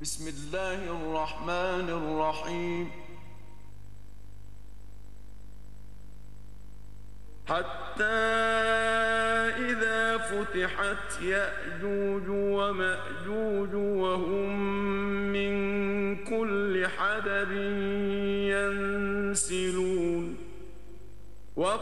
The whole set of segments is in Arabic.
بسم الله الرحمن الرحيم. حتى إذا فتحت يأجوج ومأجوج وهم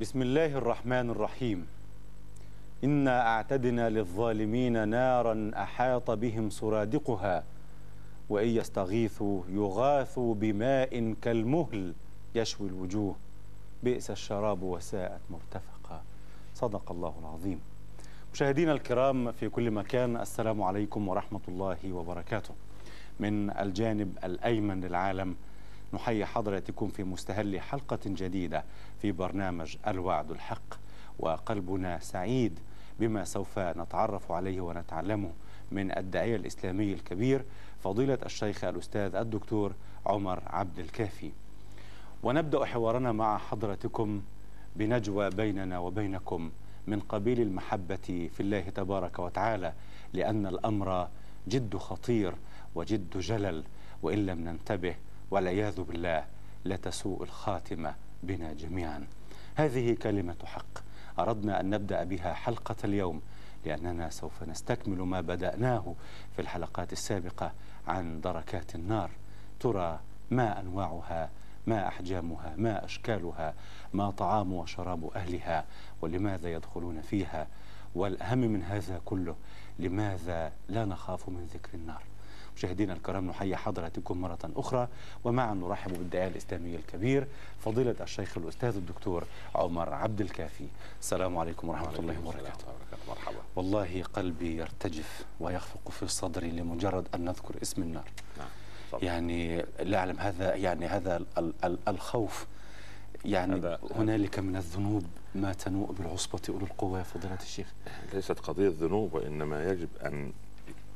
بسم الله الرحمن الرحيم. إنا أعتدنا للظالمين نارا أحاط بهم سرادقها وإن يستغيثوا يغاثوا بماء كالمهل يشوي الوجوه. بئس الشراب وساءت مرتفقا. صدق الله العظيم. مشاهدينا الكرام في كل مكان السلام عليكم ورحمة الله وبركاته. من الجانب الأيمن للعالم نحيي حضراتكم في مستهل حلقة جديدة. في برنامج الوعد الحق وقلبنا سعيد بما سوف نتعرف عليه ونتعلمه من الداعية الإسلامي الكبير فضيلة الشيخ الأستاذ الدكتور عمر عبد الكافي. ونبدأ حوارنا مع حضرتكم بنجوى بيننا وبينكم من قبيل المحبة في الله تبارك وتعالى لأن الأمر جد خطير وجد جلل وإن لم ننتبه والعياذ بالله لتسوء الخاتمة. بنا جميعا. هذه كلمة حق. أردنا أن نبدأ بها حلقة اليوم لأننا سوف نستكمل ما بدأناه في الحلقات السابقة عن دركات النار. ترى ما أنواعها ما أحجامها ما أشكالها ما طعام وشراب أهلها ولماذا يدخلون فيها والأهم من هذا كله لماذا لا نخاف من ذكر النار؟ مشاهدينا الكرام نحيي حضراتكم مرة أخرى. ومعا نرحب بالداعية الإسلامي الكبير فضيلة الشيخ الأستاذ الدكتور عمر عبد الكافي. السلام عليكم ورحمة الله وبركاته. مرحبا والله قلبي يرتجف ويخفق في صدري لمجرد أن نذكر اسم النار. نعم. يعني لا أعلم هذا يعني هذا ال ال الخوف. يعني هنالك من الذنوب ما تنوء بالعصبة أولو القوى يا فضيلة الشيخ؟ ليست قضية ذنوب وإنما يجب أن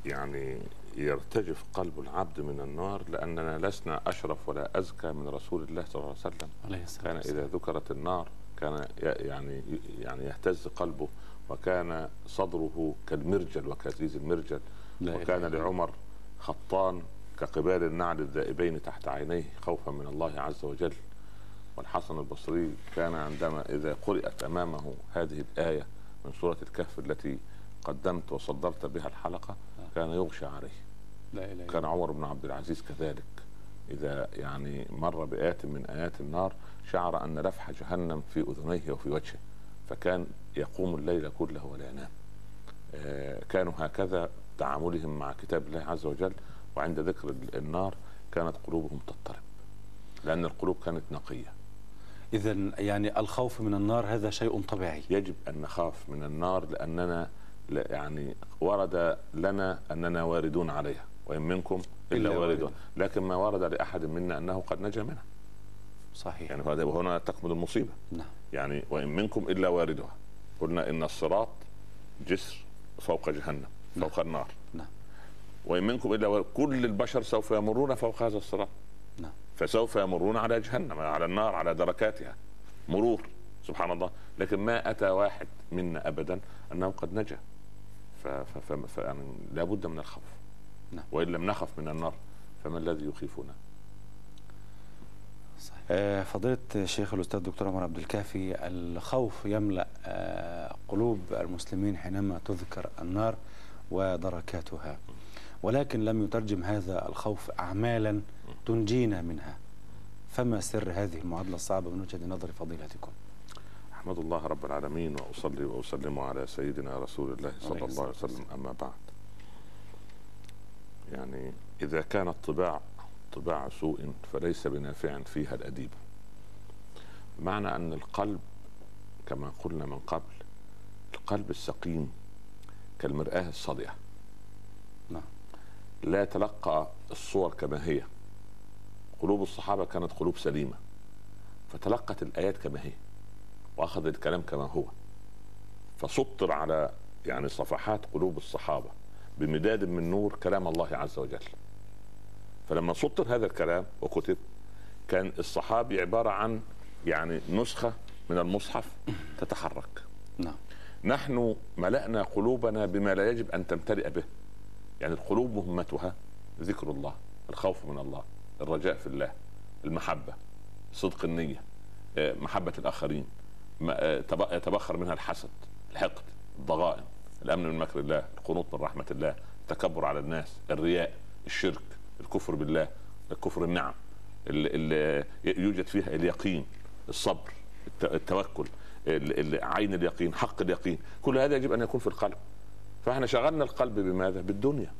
يعني يرتجف قلب العبد من النار لأننا لسنا أشرف ولا أزكى من رسول الله صلى الله عليه وسلم. عليه كان إذا ذكرت النار كان يعني يعني يهتز قلبه وكان صدره كالمرجل وكزيز المرجل. وكان. لعمر خطان كقبال النعل الذائبين تحت عينيه خوفا من الله عز وجل. والحسن البصري كان عندما إذا قرأت أمامه هذه الآية من سورة الكهف التي قدمت وصدرت بها الحلقة كان يغشى عليه. لا إله كان عمر بن عبد العزيز كذلك. إذا يعني مر بآية من آيات النار شعر أن لفح جهنم في أذنيه وفي وجهه فكان يقوم الليل كله ولا ينام. آه، كانوا هكذا تعاملهم مع كتاب الله عز وجل وعند ذكر ال- النار كانت قلوبهم تضطرب لأن القلوب كانت نقية. إذا يعني الخوف من النار هذا شيء طبيعي. يجب أن نخاف من النار لأننا يعني ورد لنا أننا واردون عليها وإن منكم إلا إلا واردون. لكن ما ورد لأحد منا أنه قد نجا منها. صحيح. يعني وهنا تكمن المصيبة. نعم. يعني وإن منكم إلا واردها. قلنا إن الصراط جسر فوق جهنم فوق النار. نعم. وإن منكم إلا وارد كل البشر سوف يمرون فوق هذا الصراط. نعم. فسوف يمرون على جهنم على النار على دركاتها. مرور. سبحان الله. لكن ما أتى واحد منا أبدا أنه قد نجا. ف... ف... ف... ف... يعني لابد من الخوف. نعم. وإن لم نخف من النار فما الذي يخيفنا؟ صحيح. آه، فضيلة الشيخ الأستاذ الدكتور عمر عبد الكافي الخوف يملأ آه، قلوب المسلمين حينما تذكر النار ودركاتها. ولكن لم يترجم هذا الخوف أعمالا تنجينا منها. فما سر هذه المعادلة الصعبة من وجهة نظر فضيلتكم؟ احمد الله رب العالمين وأصلي وأسلم على سيدنا رسول الله صلى الله عليه وسلم أما بعد. يعني إذا كانت طباع طباع سوء فليس بنافع فيها الأديب. معنى أن القلب كما قلنا من قبل القلب السقيم كالمرآة الصدئة نعم. لا يتلقى الصور كما هي. قلوب الصحابة كانت قلوب سليمة فتلقت الآيات كما هي. وأخذ الكلام كما هو. فسطر على يعني صفحات قلوب الصحابة بمداد من نور كلام الله عز وجل. فلما سطر هذا الكلام وكتب كان الصحابي عبارة عن يعني نسخة من المصحف تتحرك. نعم. نحن ملأنا قلوبنا بما لا يجب أن تمتلئ به. يعني القلوب مهمتها ذكر الله الخوف من الله الرجاء في الله المحبة صدق النية آه، محبة آه، تب- يتبخر منها الحسد الحقد الضغائن الأمن من مكر الله القنوط من رحمة الله التكبر على الناس الرياء الشرك الكفر بالله الكفر النعم اللي يوجد فيها اليقين الصبر الت- التوكل ال- ال- عين اليقين حق اليقين كل هذا يجب أن يكون في القلب. فإحنا شغلنا القلب بماذا؟ بالدنيا.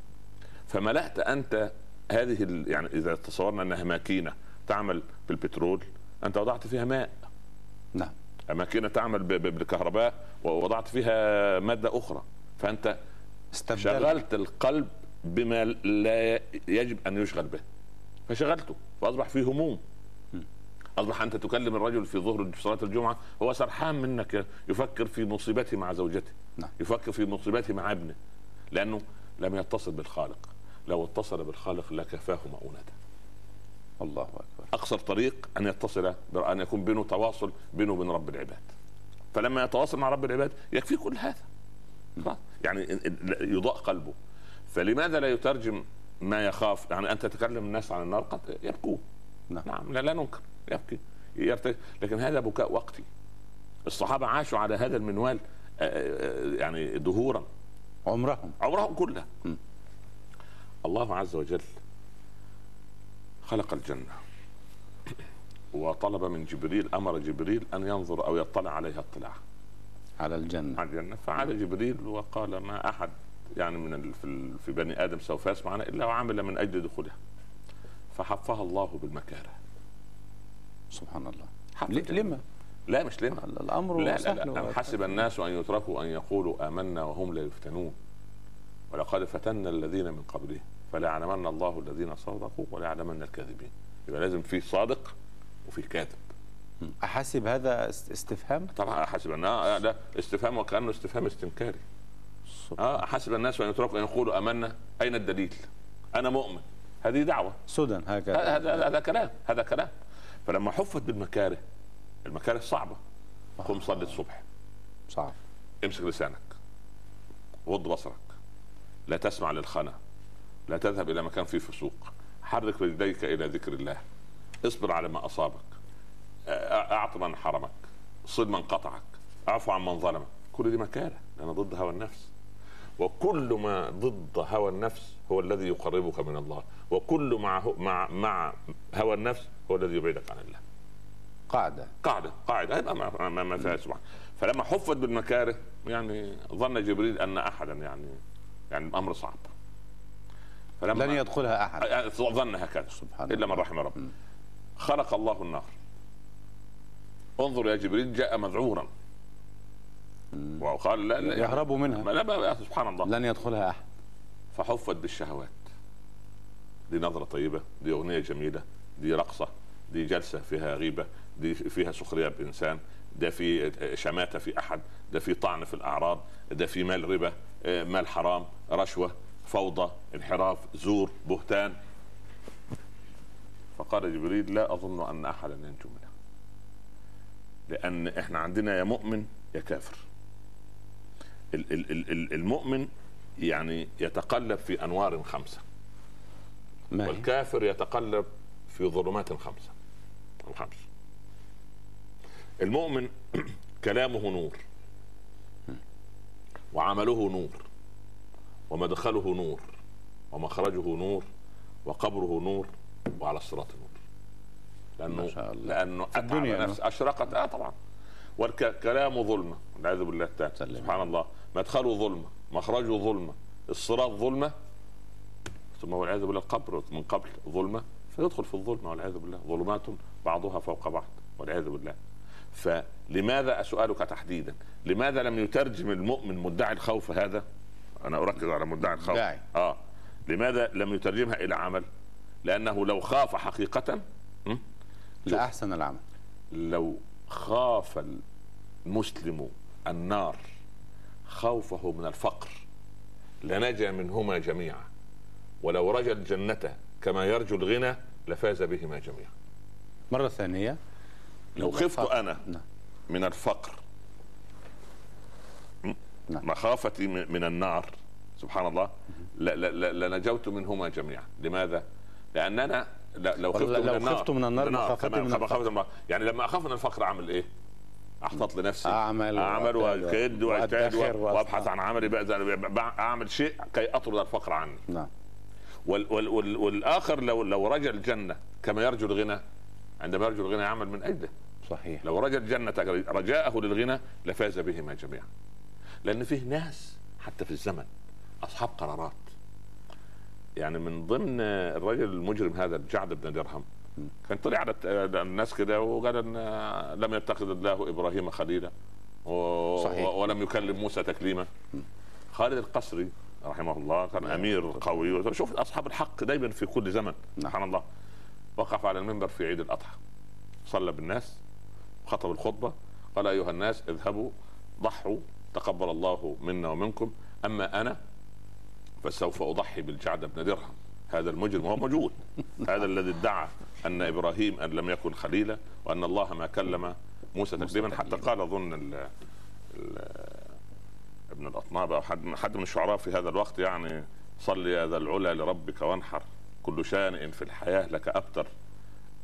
فملأت أنت هذه يعني إذا تصورنا أنها ماكينة تعمل بالبترول أنت وضعت فيها ماء. نعم. ماكينه تعمل بالكهرباء ووضعت فيها مادة أخرى. فأنت استبدال شغلت القلب بما لا يجب أن يشغل به. فشغلته فأصبح فيه هموم. أصبح أنت تكلم الرجل في ظهر صلاة الجمعة هو سرحان منك يفكر في مصيبته مع زوجته نعم. يفكر في مصيبته مع ابنه لأنه لم يتصل بالخالق. لو اتصل بالخالق لكفاه مؤونته الله أكبر. أقصر طريق أن يتصل أن يكون بينه تواصل بينه وبين رب العباد. فلما يتواصل مع رب العباد يكفي كل هذا. يعني يضاء قلبه. فلماذا لا يترجم ما يخاف؟ يعني أنت تتكلم الناس عن النار قد يبكون. نعم. نعم. لا, لا ننكر. يبكي. يرتج لكن هذا بكاء وقتي. الصحابة عاشوا على هذا المنوال آه، آه، يعني دهورا. عمرهم. عمرهم كله م. الله عز وجل خلق الجنة. وطلب من جبريل أمر جبريل أن ينظر أو يطلع عليها اطلاع. على الجنة. على الجنة. فعاد جبريل وقال ما أحد يعني من في, بني آدم سوف يسمعنا إلا وعمل من أجل دخولها فحفها الله بالمكاره. سبحان الله. الجنة. لما لا مش لما الأمر لا لا, لا أم حسب الناس أن يتركوا أن يقولوا آمنا وهم لا يفتنون. ولقد فتنا الذين من قبلهم. فليعلمن الله الذين صدقوا وليعلمن الكاذبين. يبقى لازم في صادق وفي كاذب. احسب هذا است- استفهام؟ طبعا حسب ان آه لا استفهام وكأنه استفهام استنكاري. آه حسب الناس ان يتركوا أن يقولوا آمنا. أين الدليل؟ أنا مؤمن. هذه دعوة. سدى هكذا. هذا هذا كلام. هذا كلام. فلما حفت بالمكاره المكاره صعبة. قم صلي الصبح. صعب. امسك لسانك. غض بصرك. لا تسمع للخنا. لا تذهب إلى مكان فيه فسوق. حرك رجليك إلى ذكر الله. اصبر على ما أصابك. اعط من حرمك صل من قطعك اعفو عن من ظلمك كل دي مكاره لأن ضد هوى النفس وكل ما ضد هوى النفس هو الذي يقربك من الله وكل مع مع مع هوى النفس هو الذي يبعدك عن الله قاعدة قاعدة قاعدة ما, ما, ما فيها سبحان فلما حفت بالمكاره يعني ظن جبريل ان احدا يعني يعني الامر صعب فلما لن يدخلها أحد. ظن هكذا. سبحان إلا من. رحم مم. خلق الله النار. انظر يا جبريل جاء مذعورا. وقال لا لا يهرب منها. لا سبحان الله. لن يدخلها أحد. فحفت بالشهوات. دي نظرة طيبة دي أغنية جميلة دي رقصة دي جلسة فيها غيبة دي فيها سخرية بإنسان ده في شماتة في أحد ده في طعن في الأعراض ده في مال ربا آه، مال حرام رشوة. فوضى انحراف زور بهتان. فقال جبريل لا أظن أن أحدا ينجو منها لأن إحنا عندنا يا مؤمن يا كافر. ال- ال- ال- ال- المؤمن يعني يتقلب في أنوار خمسة ما هي؟ والكافر يتقلب في ظلمات خمسة أو خمس المؤمن كلامه نور وعمله نور. ومدخله نور ومخرجه نور وقبره نور وعلى الصراط نور. لأنه ما شاء الله. لأنه الدنيا نفس اشرقت آه طبعا. والكلام ظلمة والعياذ بالله سلم. سبحان الله. مدخله ظلمة مخرجه ظلمة. الصراط ظلمة. ثم والعياذ بالله القبر من قبل ظلمة فيدخل في الظلمة والعياذ بالله. ظلمات بعضها فوق بعض والعياذ بالله. فلماذا سؤالك تحديدا؟ لماذا لم يترجم المؤمن مدعي الخوف هذا؟ أنا أركز على مدعي الخوف مدعي. آه. لماذا لم يترجمها إلى عمل؟ لأنه لو خاف حقيقة م? لأحسن العمل. لو خاف المسلم النار خوفه من الفقر لنجا منهما جميعا. ولو رجا الجنة كما يرجو الغنى لفاز بهما جميعا. مرة ثانية. لو خفت أنا نعم. من الفقر? نعم. مخافتي من النار سبحان الله لنجوت منهما جميعا. لماذا؟ لأننا ل- لو خفت من لو النار. خفت من النار مخافتي من خاف- الفقر. يعني لما أخاف من الفقر أعمل إيه؟ احتاط لنفسي. أعمل أعمل وأجتهد واجتهد وأبحث. عن عملي. أعمل شيء كي أطرد الفقر عني. نعم. وال وال وال والآخر لو لو رجا الجنة كما يرجو الغنى عندما يرجو الغنى يعمل من أجله. صحيح. لو رجا الجنة رجاءه للغنى لفاز بهما جميعا. لأن فيه ناس حتى في الزمن أصحاب قرارات. يعني من ضمن الرجل المجرم هذا الجعد بن درهم. كان طلع على الناس كده وقال إن لم يتخذ الله إبراهيم خليلا و... صحيح. ولم يكلم موسى تكليما. خالد القصري رحمه الله كان أمير قوي. شوف أصحاب الحق دايما في كل زمن نعم. سبحان الله. وقف على المنبر في عيد الأضحى. صلى بالناس خطب الخطبة قال أيها الناس اذهبوا ضحوا تقبل الله منا ومنكم. أما أنا فسوف أضحي بالجعد بن درهم. هذا المجرم وهو موجود. هذا الذي ادعى أن إبراهيم أن لم يكن خليلا وأن الله ما كلم موسى تكليما. حتى قال أظن ال- ال- ابن الأطناب أو حد حد من الشعراء في هذا الوقت يعني صل يا ذا العلا لربك وانحر. كل شانئ في الحياة لك أبتر.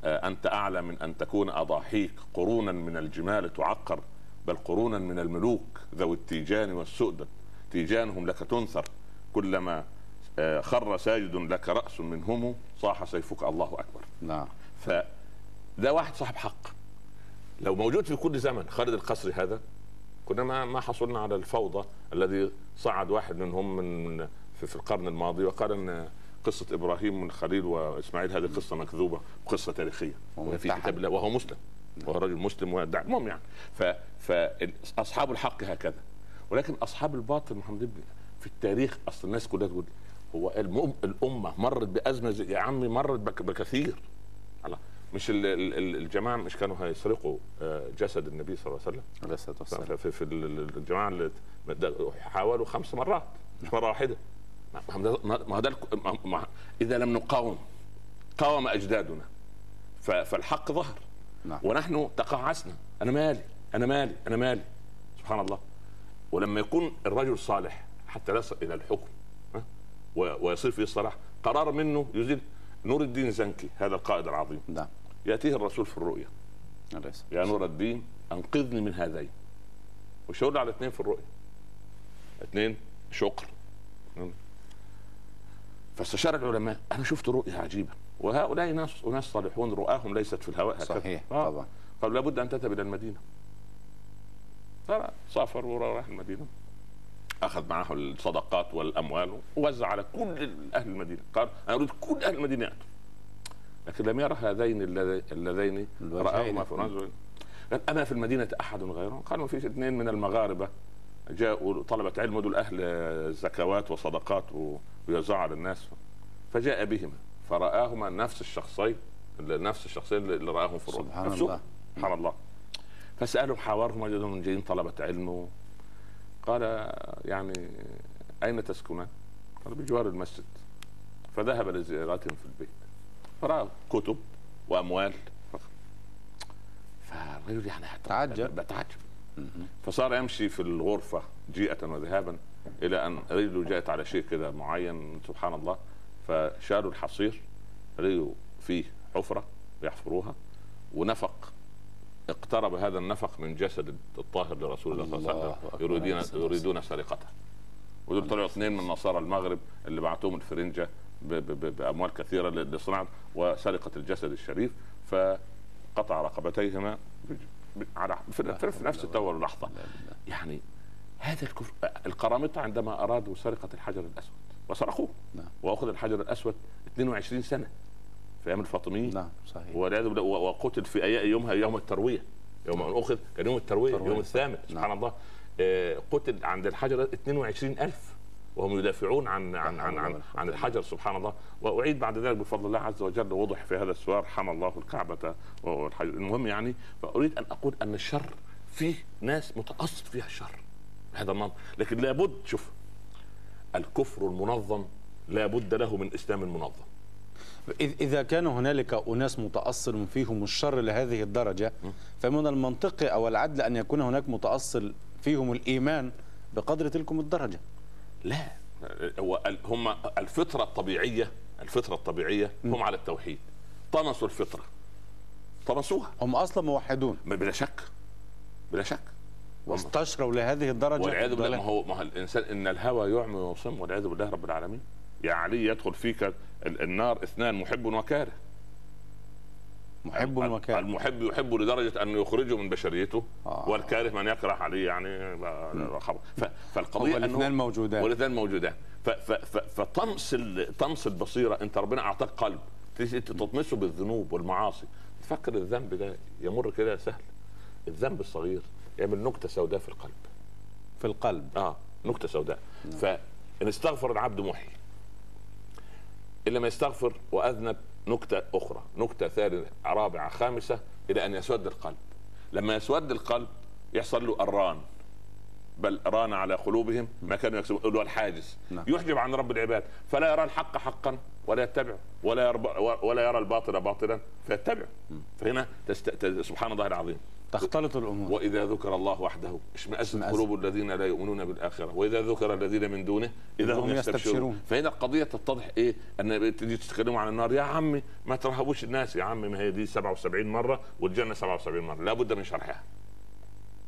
آه، أنت أعلى من أن تكون أضاحيك. قرونا من الجمال تعقر. بل قرونا من الملوك ذوي التيجان والسؤدد. تيجانهم لك تنثر. كلما آه، خر ساجد لك رأس منهم صاح سيفك الله أكبر. نعم. فده واحد صاحب حق. لو موجود في كل زمن خالد القصري هذا كنا ما ما حصلنا على الفوضى الذي صعد واحد منهم من في, القرن الماضي وقال إن قصة إبراهيم الخليل وإسماعيل هذه قصة مكذوبة وقصه تاريخية. وفي. كتاب الله وهو مسلم. وهو رجل مسلم ويدعي المهم يعني ف فاصحاب الحق هكذا. ولكن أصحاب الباطل محمد في التاريخ أصل الناس كلها تقول هو الأمة مرت بأزمة زي- يا عمي مرت بك- بكثير. الله. مش ال- ال- ال- الجماعة مش كانوا هيسرقوا آه، جسد النبي صلى الله عليه وسلم. عليه الصلاة والسلام. في, في, في ال- ال- الجماعة اللي حاولوا خمس مرات مش مرة واحدة. ما ده- إذا لم نقاوم قاوم أجدادنا. فالحق ظهر. نعم. ونحن تقاعسنا. أنا مالي أنا مالي أنا مالي. سبحان الله. ولما يكون الرجل صالح حتى لا يصل إلى الحكم ويصير فيه الصلاح قرار منه يزيد نور الدين زنكي. هذا القائد العظيم. نعم. يأتيه الرسول في الرؤيا. يا نور الدين أنقذني من هذين. وشاور على اثنين في الرؤيا. اثنين شقر فاستشار العلماء. أنا شفت رؤيا عجيبة. وهؤلاء ناس اناس صالحون رؤاهم ليست في الهواء هكذا. صحيح آه. طبعا. قالوا لابد أن تذهب إلى المدينة. سافر وراح المدينة. أخذ معه الصدقات والأموال ووزع على كل أهل المدينة. قال أنا أريد كل أهل المدينة يأتوا. لكن لم يرى هذين اللذي- اللذين. رآهما في قال اما في المدينة أحد غيرهم. قال ما فيش اثنين من المغاربة. جاءوا طلبة علم دول أهل زكوات وصدقات ويوزعوا على الناس. فجاء بهما. فرآهما نفس الشخصين نفس الشخصين اللي رآهم في الرؤيا سبحان. الله. سبحان الله فسألهم حاورهم وجدهم جايين طلبة علم. قال يعني أين تسكنان؟ قال بجوار المسجد فذهب لزيارتهم في البيت فرأى كتب وأموال فالرجل يعني تعجب. بتعجب. فصار يمشي في الغرفة جيئة وذهابا إلى أن رجله جاءت على شيء كده معين سبحان الله فشالوا الحصير لقوا فيه حفرة يحفروها ونفق اقترب هذا النفق من جسد الطاهر لرسول الله صلى الله عليه وسلم. يريدون يريدون سرقته ودول طلعوا اثنين من نصارى المغرب اللي بعتوهم الفرنجة ب- ب- ب- بأموال كثيرة ل- لصناعة وسرقة الجسد الشريف فقطع رقبتيهما على في, نفس التو واللحظة لا لا. يعني هذا الكفر القرامطة عندما أرادوا سرقة الحجر الأسود وسرقوه نعم. وأخذ الحجر الأسود 22 سنة في أيام الفاطميين. نعم صحيح. والعياذ بالله و- وقتل في أي- يومها يوم التروية. يوم أن أخذ كان يوم التروية التروية. يوم الثامن سبحان نعم. الله. آه، قتل عند الحجر 22000 وهم يدافعون عن عن عن عن, عن الحجر سبحان الله. وأعيد بعد ذلك بفضل الله عز وجل وضح في هذا السؤال حمى الله الكعبة والحجر المهم يعني فأريد أن أقول أن الشر فيه ناس متاصل فيها الشر. هذا المنطق. لكن لابد شوف الكفر المنظم لابد له من إسلام منظم إذ- إذا كان هنالك أناس متأصل فيهم الشر لهذه الدرجة فمن المنطقي أو العدل أن يكون هناك متأصل فيهم الإيمان بقدر تلكم الدرجة. لا هم الفطرة الطبيعية الفطرة الطبيعية هم على التوحيد. طمسوا الفطرة. طمسوها. هم أصلا موحدون. بلا شك. بلا شك. واستشروا لهذه الدرجة. والعياذ بالله. ما هو ما هو الإنسان إن الهوى يعمي ويصم والعياذ بالله رب العالمين. يا علي يدخل فيك ال- النار اثنان محب وكاره. محب وكاره. المحب يحب لدرجة انه يخرجه من بشريته آه. والكاره من يكره عليه يعني لا- لا خبر. ف- فالقضية هو الاثنان موجودان. والاثنين موجودان. فطمس طمس البصيرة أنت ربنا أعطاك قلب تطمسه بالذنوب والمعاصي. تفكر الذنب ده يمر كده سهل. الذنب الصغير. يعمل نكتة سوداء في القلب. في القلب. آه نكتة سوداء. فان استغفر العبد محي. إن لم يستغفر وأذنب نكتة أخرى نكتة ثالثة رابعة خامسة إلى أن يسود القلب. لما يسود القلب يحصل له الران. بل ران على قلوبهم ما كانوا يكسبون اللي هو الحاجز. نعم. يحجب عن رب العباد. فلا يرى الحق حقا ولا يتبعه ولا يرى ولا يرى الباطل باطلا فيتبعه فهنا تست... سبحان الله العظيم. تختلط الأمور. وإذا ذكر الله وحده اشمئزت. قلوب الذين لا يؤمنون بالآخرة. وإذا ذكر الذين من دونه إذا هم يستبشرون. فهنا القضية تتضح إيه؟ أن تيجي تتكلموا عن النار يا عمي ما ترهبوش الناس. يا عمي ما هي دي 77 مرة والجنة 77 مرة. لابد من شرحها.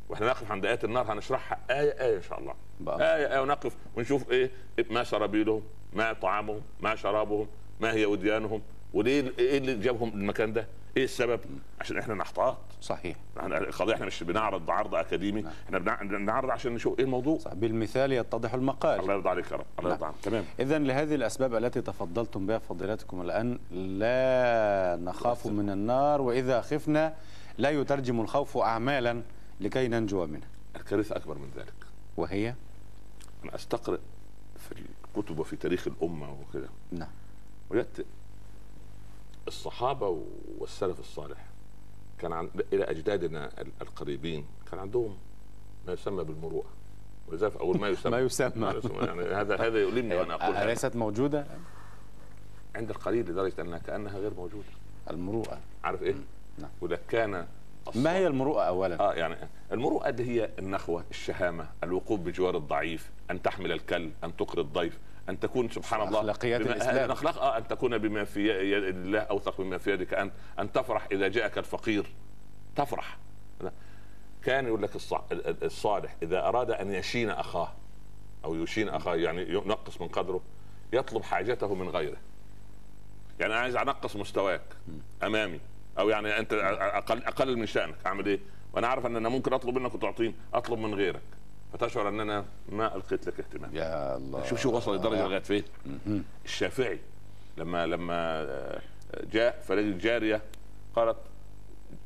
وإحنا نقف عند آيات النار هنشرحها آية آية إن شاء الله. بقى. آية آية ونقف ونشوف إيه؟ ما سرابيلهم ما طعامهم ما شرابهم ما هي وديانهم وليه إيه اللي جابهم المكان ده؟ إيه السبب؟ عشان إحنا نحتاط. صحيح. إحنا القضية إحنا مش بنعرض عرض أكاديمي. إحنا بنع- بنعرض عشان نشوف إيه الموضوع. صح. بالمثال يتضح المقال. الله يرضى عليك يا رب. الله يرضى عنك تمام. إذا لهذه الأسباب التي تفضلتم بها فضيلتكم الآن لا نخاف من النار وإذا خفنا لا يترجم الخوف أعمالا لكي ننجو منها الكارثة أكبر من ذلك. وهي؟ أنا استقرئ في الكتب وفي تاريخ الأمة وكده. نعم. وجدت الصحابة والسلف الصالح كان عن... إلى أجدادنا ال- القريبين كان عندهم ما يسمى بالمروءة ولذلك أقول ما يسمى ما يسمى. ما يسمى يعني هذا هذا يؤلمني وأنا أقول هذا. أليست موجودة عند القليل لدرجة أنها كأنها غير موجودة المروءة عارف إيه؟ نعم. وده كان ما هي المروءة أولا آه يعني المروءة اللي هي النخوة الشهامة الوقوف بجوار الضعيف أن تحمل الكل أن تقري الضيف أن تكون سبحان الله أخلاقيات بما- الإسلام. الأخلاق آه أن تكون بما في يد الله اوثق مما في يدك انت أن تفرح إذا جاءك الفقير تفرح. كان يقول لك الصالح إذا أراد أن يشين أخاه أو يشين أخاه يعني ينقص من قدره يطلب حاجته من غيره يعني أنا عايز أنقص مستواك أمامي أو يعني أنت أقل اقلل من شأنك أعمل إيه؟ وأنا عارف أن أنا ممكن أطلب منك وتعطيني أطلب من غيرك فتشعر ان أنا ما ألقيت لك اهتمام. يا الله. شوف شو وصل الدرجه لغاية فين. الشافعي لما لما جاء فلقي جاريه قالت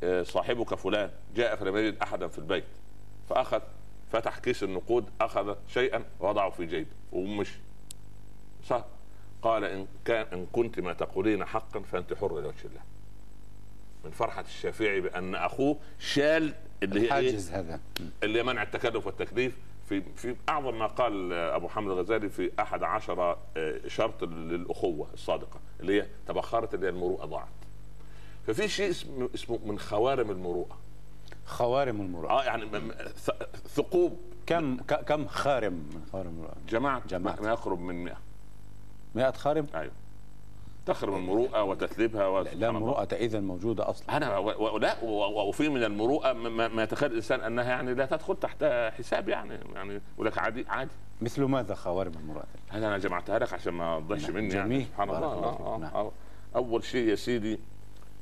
آه، صاحبك فلان جاء فلم يجد أحدا في البيت فأخذ فتح كيس النقود أخذ شيئا وضعه في جيبه ومشي. صح. قال إن كان إن كنت ما تقولين حقا فأنت حر لوجه الله. من فرحة الشافعي بأن أخوه شال اللي هي إيه؟ الحاجز هذا. اللي هي منع التكلف والتكليف. في في أعظم ما قال أبو حامد الغزالي في أحد عشر آه، شرط للأخوة الصادقة اللي هي تبخرت اللي هي المروءة ضاعت. ففي شيء اسمه اسمه من خوارم المروءة. خوارم المروءة. آه يعني ثقوب. كم كم خارم؟ من خوارم المروءة. جماعة جماعة. ما يقرب من 100 100 خارم؟ أيوه. تخرم المروءة وتثليبها لا وسبحان الله. مروءة إذا موجودة أصلا. أنا و- وفي من المروءة ما, ما يتخيل الإنسان أنها يعني لا تدخل تحت حساب يعني يعني يقول لك عادي عادي. مثل ماذا خوارم المروءة؟ هذا أنا جمعتها لك عشان ما تضيعش نعم، مني يعني جميل. سبحان بارك الله آه. آه. آه. أول شيء يا سيدي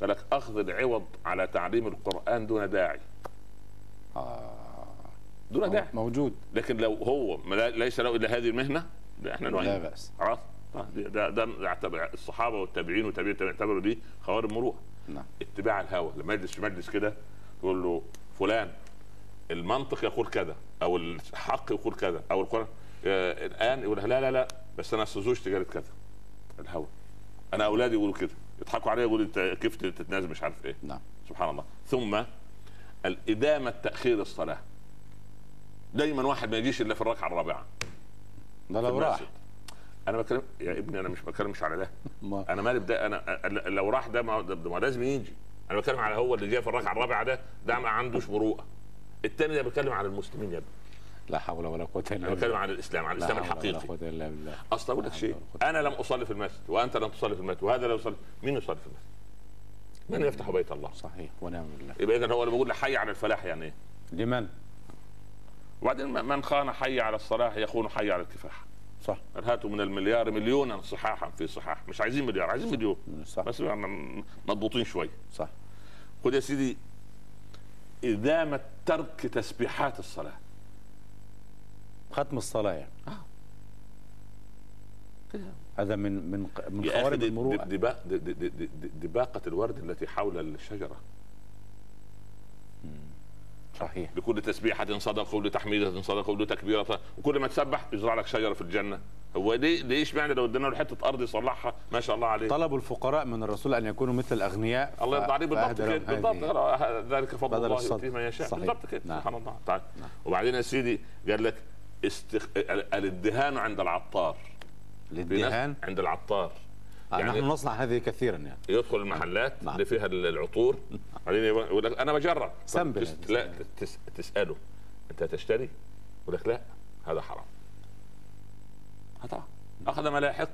قال لك أخذ العوض على تعليم القرآن دون داعي. آه. دون داعي. موجود. لكن لو هو لا- ليس له إلا هذه المهنة لا إحنا لا بأس. آه، ده ده يعتبر الصحابة والتابعين والتابعين يعتبروا دي خوارم مروءة. نعم. اتباع الهوى. لما يجلس في مجلس كده تقول له فلان المنطق يقول كذا أو الحق يقول كذا أو القرآن آه، الآن يقول لا لا لا بس أنا زوجتي قالت كذا الهوى. أنا أولادي يقولوا كده. يضحكوا عليا يقولوا أنت كيف تتنازل مش عارف إيه. نعم. سبحان الله. ثم الإدامة تأخير الصلاة. دايما واحد ما يجيش إلا في الركعة الرابعة. ده لو راح. المسجد. أنا بتكلم يا ابني أنا مش بتكلم مش على ده أنا مالي بده أنا أنا- لو راح ده ما, ده ما لازم يجي أنا بتكلم على هو اللي جاي في الركعة الرابعة ده ده ما عندوش مروءة الثاني ده بيتكلم على المسلمين يا ابني لا حول ولا قوة إلا أنا بالله بتكلم عن الإسلام عن لا الإسلام حول ولا الحقيقي قوة إلا بالله أصل أقول لك لا شيء. أنا لم أصلي في المسجد وأنت لم تصلي في المسجد وهذا لا يصلي مين يصلي في المسجد؟ من يفتح بيت الله؟ صحيح ونعم بالله يبقى إذا هو لما بيقول حي على الفلاح يعني إيه؟ لمن وبعدين من خان حي على الصلاح يخون حي على الكفاح صح. هاتوا من المليار مليونا صحاحا في صحاح. مش عايزين مليار عايزين مليون. صح. بس مضبوطين شوي. صح. خد يا سيدي إدامة ترك تسبيحات الصلاة. ختم الصلاة يعني. هذا من من من خوارم المروءة. دي- دبا- دي- دي- دي- دي- دباقة الورد التي حول الشجرة. صحيح. لكل تسبيحة صدقة ولتحميدة صدقة ولتكبيرة. وكل ما تسبح يزرع لك شجرة في الجنة. هو ليه ليش معنى لو ادينا له حتة أرض يصلحها؟ ما شاء الله عليه. طلب الفقراء من الرسول أن يكونوا مثل الأغنياء. الله يرضى عليه بالضبط كده. بالضبط. ذلك فضل الله. يؤتيه من يشاء. صحيح. بالضبط كده. نعم. سبحان الله. تعالى نعم. وبعدين يا سيدي قال لك استخ... ال- الادهان عند العطار. الادهان؟ عند العطار. يعني- نحن نصنع هذه كثيرا يعني. يدخل المحلات نعم. اللي فيها ال- العطور. بعدين يقول لك أنا بجرب. سنبل تس... هذا. لا تس... تسأله. أنت تشتري؟ يقول لك لا هذا حرام. هذا أخذ ما لا يحق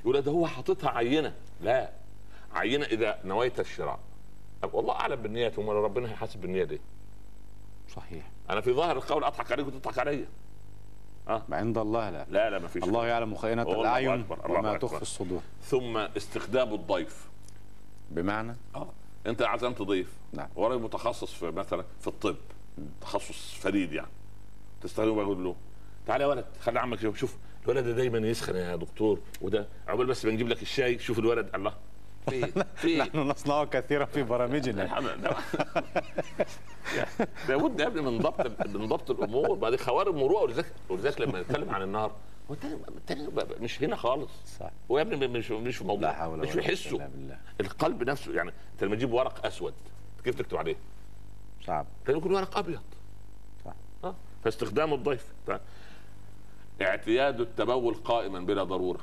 يقول ده هو حاططها عينة. لا. عينة إذا نويت الشراء. والله أعلم بالنيات وما ربنا هيحاسب بالنية دي. صحيح. أنا في ظاهر القول أضحك عليك وتضحك عليا. ما عند الله لا. لا لا ما فيش الله يعلم خائنة الأعين وما. تخفي الصدور. ثم استخدام الضيف. بمعنى؟ آه. أنت عزمت ضيف. نعم. وراجل متخصص في مثلا في الطب تخصص فريد يعني. تستخدمه بقول له تعالى يا ولد خلي عمك يشوف. شوف الولد ده دايما يسخن يا دكتور وده عقبال بس بنجيب لك الشاي شوف الولد الله. في في نحن نصنعه كثيرا في برامجنا. لابد يا ابني من ضبط من ضبط الأمور. بعدين خوارم مروءه ولذلك ولذلك لما نتكلم عن النار هو مش هنا خالص. صح. هو يا ابني مش مش في لا موضوع حول مش بيحسه القلب نفسه يعني انت لما تجيب ورق أسود كيف تكتب عليه؟ صعب. كان يكون ورق أبيض. صح. آه فاستخدام الضيف. اعتياد التبول قائما بلا ضرورة.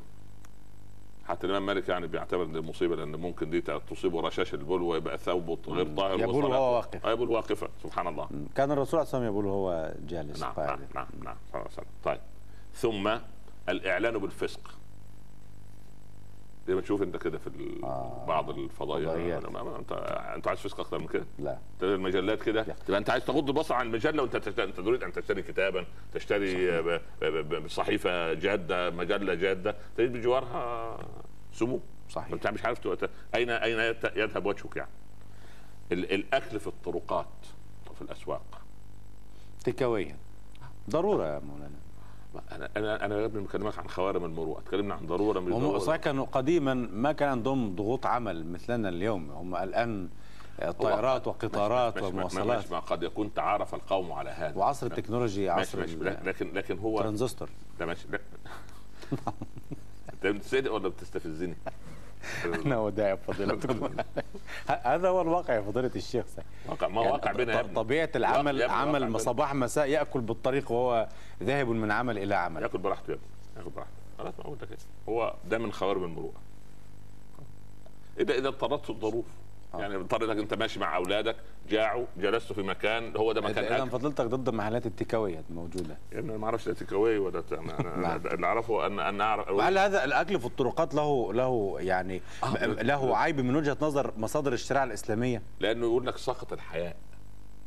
حتى الإمام مالك يعني بيعتبر إن مصيبة لأن ممكن دي تصيبه رشاش البول ويبقى ثوبه غير طاهر يبول وهو واقف. آه، يبول واقفا سبحان الله. كان الرسول صلى الله عليه وسلم يقول هو جالس نعم نعم نعم نعم صلى الله عليه وسلم. طيب. ثم الإعلان بالفسق. زي ما تشوف أنت كده في ال- آه. بعض الفضائيات فضائيات. ما- ما- أنت أنت عايز فسق أكتر من كده؟ لا. تلاقي المجلات كده. تبقى أنت عايز تغض البصر عن المجلة وأنت أنت تريد أن تشتري كتابا تشتري ب- ب- ب- صحيفه جادة مجلة جادة تجد بجوارها سموم صحيح. أنت مش عارف اين أين يت- يذهب وجهك يعني؟ ال- الأكل في الطرقات وفي الأسواق. تكويا ضرورة يا مولانا. أنا أنا أنا ابني بكلمك عن خوارم المروءة. تكلمنا عن ضرورة من هم. صحيح كانوا قديما ما كان عندهم ضغوط عمل مثلنا اليوم. هم الآن طائرات وقطارات ماشي- ماشي- ومواصلات. ماشي ما قد يكون تعارف القوم على هذا. وعصر التكنولوجيا ماشي عصر ماشي لكن لكن هو الترانزستور لا ماشي لا. انت بتصدق ولا بتستفزني؟ أنا وداع فضيلتكم هذا هو الواقع يا فضيلة الشيخ واقع ما يعني واقع بينا يا. طبيعة يا العمل عمل. صباح مساء يأكل بالطريق وهو ذاهب من عمل إلى عمل يأكل براحته يا ابني يأكل براحته خلاص ما إيه. هو ده من خوارم المروءه إذا إذا اضطرته الظروف آه. يعني اضطرتك أنت ماشي مع أولادك جاعوا جلست في مكان هو ده مكان اذا أكل فضيلتك ضد محلات التيكاوي الموجودة يعني ما أعرفش تيك اواي ولا. اللي أعرفه ان أن اعرف وهل هذا الأكل في الطرقات له له يعني آه. له عيب من وجهة نظر مصادر الشريعة الإسلامية لأنه يقول لك سقط الحياة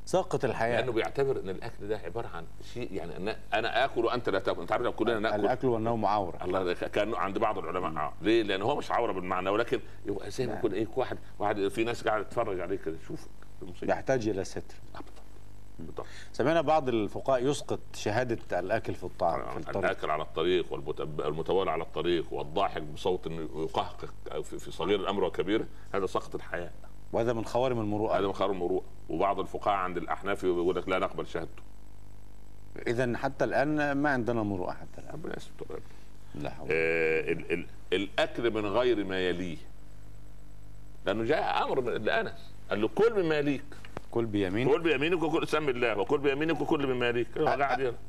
ساقط الحياة. لأنه بيعتبر إن الأكل ده عبارة عن شيء يعني أنا, أنا آكل وأنت لا تأكل. أنت عارف لو كلنا نأكل. الأكل والنوم عوره الله كان عند بعض العلماء. آه. ليه؟ لأن هو مش عوره بالمعنى ولكن يبقى زي ما يكون إيه واحد واحد في ناس قاعدة تتفرج عليه كده شوف المصيبه يحتاج إلى ستر. آه، بالضبط. سمعنا بعض الفقهاء يسقط شهادة الأكل في الطعام في الطريق الأكل على الطريق والمتوالى على الطريق والضاحك بصوت في في صغير الأمر وكبيره هذا سقط الحياة. وهذا من خوارم هذا المروءه من خير المروءة. وبعض الفقهاء عند الأحناف يقول لك لا نقبل شهادته. اذا حتى الآن ما عندنا مروءة حتى الآن. ربنا يستر. لا حول. آه ال ال الأكل من غير ما يليه. لأنه جاء أمر لأنس. قال له كل مما يليك. كل بيمين كل بيمينك وكل سم الله. وكل بيمينك وكل مما يليك.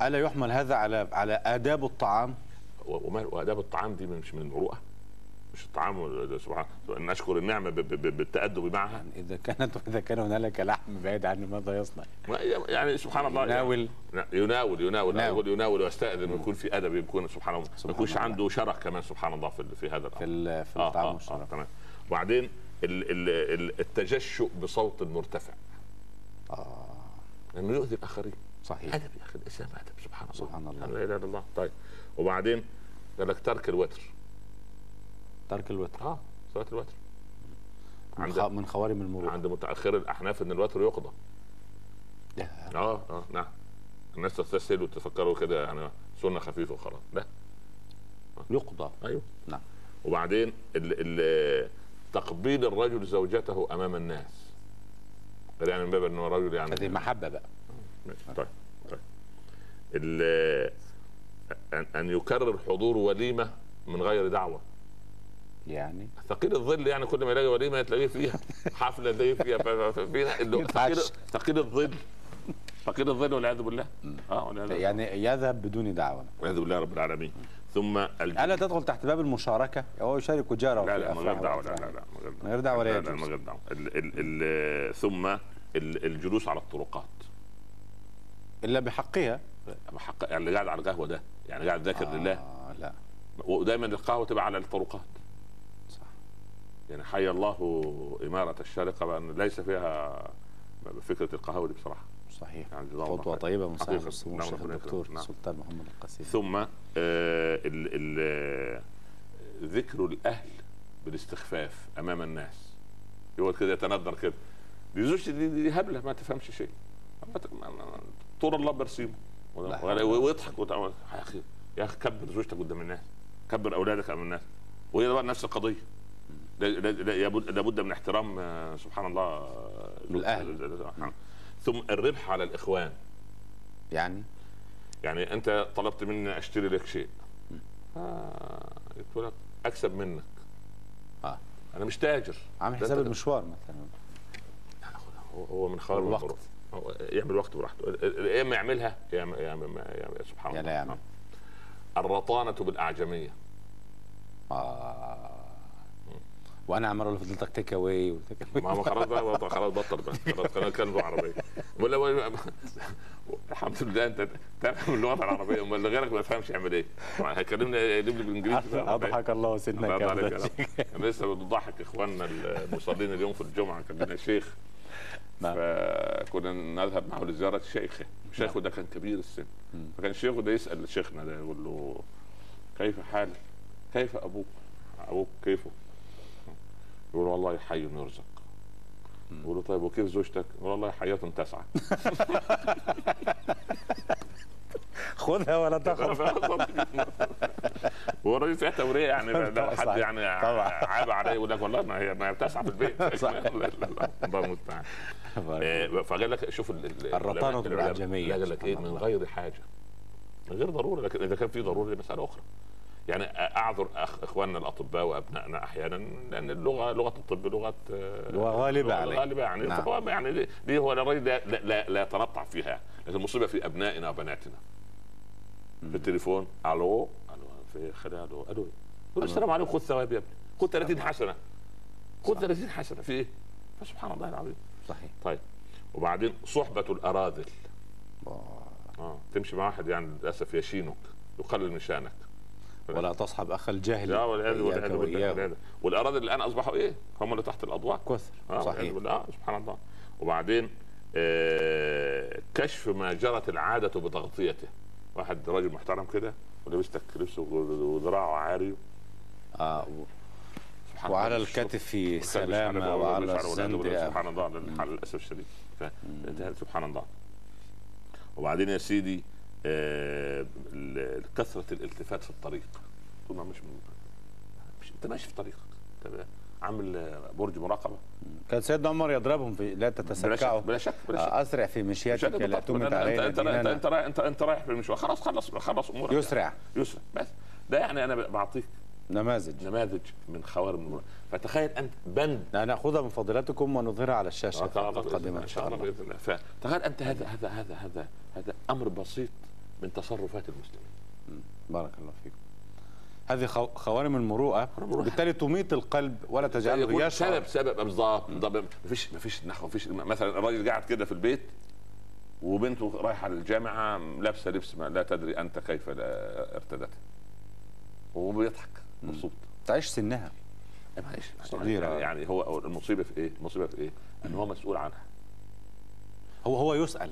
ألا يحمل هذا على على آداب الطعام؟ وآداب الطعام دي مش من المروءة. مش الطعام سبحان ان اشكر النعمة بالتأدب معها. يعني إذا كانت واذا كان هنالك لحم بعيد عن ماذا يصنع؟ يعني سبحان الله يناول. يعني يناول يناول يناول. يناول ويستأذن ويكون في أدب يكون سبحان الله. ما يكونش. عنده شرف كمان سبحان الله في في هذا في الامر ال- في آه الطعام آه آه والشراب تمام. وبعدين ال ال ال التجشؤ بصوت مرتفع آه. لأنه يؤذي الآخرين. صحيح. أدب يا أخي الاسلام أدب سبحان الله. سبحان الله. لا إله إلا الله. طيب. وبعدين قال لك ترك الوتر. ترك الوتر. آه صلاه الوتر. من, عند. من خوارم المروءه عند متاخر الأحناف إن الوتر يقضى. لا. آه آه نعم. الناس تستسهل وتفكروا كده يعني سنة خفيفة وخلاص. لا. يقضى. أيوه. نعم. وبعدين ال ال تقبيل الرجل زوجته أمام الناس. غير يعني من باب انه رجل يعني هذه محبة بقى. ماشي. طيب طيب. ال- ان أن يكرر حضور وليمة من غير دعوة. يعني. ثقيل الظل يعني كل ما يلاقي وليمه تلاقيه فيها. حفلة تلاقيه فيها. ثقيل. ثقيل الظل. ثقيل الظل والعياذ بالله. آه. يعني يذهب بدون دعوة. والعياذ بالله رب العالمين. ثم. ألا تدخل تحت باب المشاركة؟ هو يشارك جاره لا لا من غير دعوة. لا. لا لا من غير دعوة. لا لا. من غير دعوة. ثم ال- الجلوس على الطرقات. إلا بحقها؟ حق يعني اللي قاعد على القهوة ده. يعني قاعد ذاكر لله. آه لا ودايما القهوة تبقى على الطرقات. يعني حي الله إمارة الشارقة بأن ليس فيها فكرة القهوه دي بصراحة صحيح يعني خير. طيبة من صاحب. السمو نعم، الشيخ الدكتور. نعم. السلطان محمد القاسم ثم آه ال ال ذكر الأهل بالاستخفاف أمام الناس يقعد كده يتندر كده دي زوجتي دي, دي هبلة ما تفهمش شيء طول الله برسيمه. ويضحك يا أخي يا أخي كبر زوجتك قدام الناس كبر أولادك امام الناس وهي بقى نفس القضية لا- لا- لا- يبد- لابد من احترام آه، سبحان الله آه، الأهل. ثم الربح على الإخوان. يعني؟ يعني أنت طلبت مني أشتري لك شيء. آه قلت لك أكسب منك. آه. أنا مش تاجر. عامل حساب المشوار مثلا. هو- من والوقت. المروءة. هو يعمل وقته براحته. يا إما يعملها يا إما يا إما يا سبحان يا الله. لا. يعمل. آه. الرطانة بالأعجمية. آه. وأنا عمال أقول لفضلتك تيك اواي ما هو خلاص بقى خلاص بطل بقى خلاص خلاص كلمه عربية الحمد لله أنت تفهم اللغة العربية أمال اللي غيرك ما يفهمش يعمل إيه هيكلمني يقلب لي بالإنجليزي أضحك الله أبو رب. أنا لسه بنضحك إخواننا المصلين اليوم في الجمعة كان لنا شيخ نعم. فكنا نذهب معه لزياره شيخه شيخه ده كان كبير السن. فكان شيخه ده يسأل شيخنا ده يقول له كيف حالك؟ كيف أبوك؟ أبوك كيفه؟ يقول والله حي يرزق يقول له طيب وكيف زوجتك؟ يقول والله حياة تسعى خذها ولا تخف هو الراجل فيها توريه يعني لو حد. يعني طبعا. عاب عليه يقول لك والله ما هي ما هي بتسعى في البيت صح. لا لا لا الله المستعان آه، فقال لك شوف ال- ال- الرطانة العلماء- العلماء- بالأعجمية. لا قال لك إيه من. غير حاجة من غير ضرورة لكن إذا كان في ضرورة مساله أخرى يعني أعذر أخ إخواننا الأطباء وأبنائنا أحيانا لأن اللغة لغة الطب لغة آه، لغة غالبة عليه. غالبة يعني. نعم. يعني دي- هو الراجل لا, لا, لا, لا يتنطع فيها لكن المصيبة في أبنائنا وبناتنا. في التليفون ألو؟ ألو في خلي ألو ألو. السلام عليكم خذ ثواب يا ابني. خذ 30 حسنة. خذ 30 حسنة. في إيه؟ فسبحان الله العظيم. صحيح. طيب. وبعدين صحبة الأراذل. آه. آه تمشي مع واحد يعني للأسف يشينك يقلل من شأنك. ولا تصحب اخ الجاهل لا والعياذ بالله. والأراذل الآن أصبحوا إيه؟ هم اللي تحت الأضواء؟ كثر. آه والعياذ صحيح. آه سبحان الله. وبعدين آه كشف ما جرت العادة بتغطيته. واحد راجل محترم كده ولبستك لبسه وذراعه عاري. آه. سبحان وعلى. الكتف على- وعلى. الزند سبحان الله على الأسف الشديد. سبحان الله. وبعدين يا سيدي آه، كثرة الالتفات في الطريق. طول ما مش مش انت ماشي في طريقك. عامل آه، برج مراقبة. كان سيدنا عمر يضربهم في لا تتسكعوا بلا شك بلا شك. آه، أسرع في مش مشيتك هذا لا. تمت انت علينا انت انت أنت رايح انت أنت رايح في المشوار. خلاص خلص خلص أمورك. يسرع. يسرع. بس. ده يعني أنا بعطيك نماذج. نماذج من خوارم المروءه فتخيل أنت بند. ناخذها من فضيلتكم ونظهرها على الشاشة آه، القادمة إن شاء الله بإذن الله. فتخيل أنت هذا هذا هذا هذا هذا أمر بسيط. من تصرفات المسلمين. بارك الله فيكم. هذه خو- خوارم المروءة. المروءة. بالتالي تميت القلب ولا تجعله يشعر سبب سبب بالظبط بالظبط مفيش مفيش نحو مفيش مثلا الراجل قاعد كده في البيت وبنته رايحة للجامعة لابسة لبس ما لا تدري أنت كيف ارتدته وبيضحك مبسوط. تعيش سنها. إيه معلش. يعني, يعني هو هو المصيبة في إيه؟ المصيبة في إيه؟ إن هو مسؤول عنها. هو هو يسأل.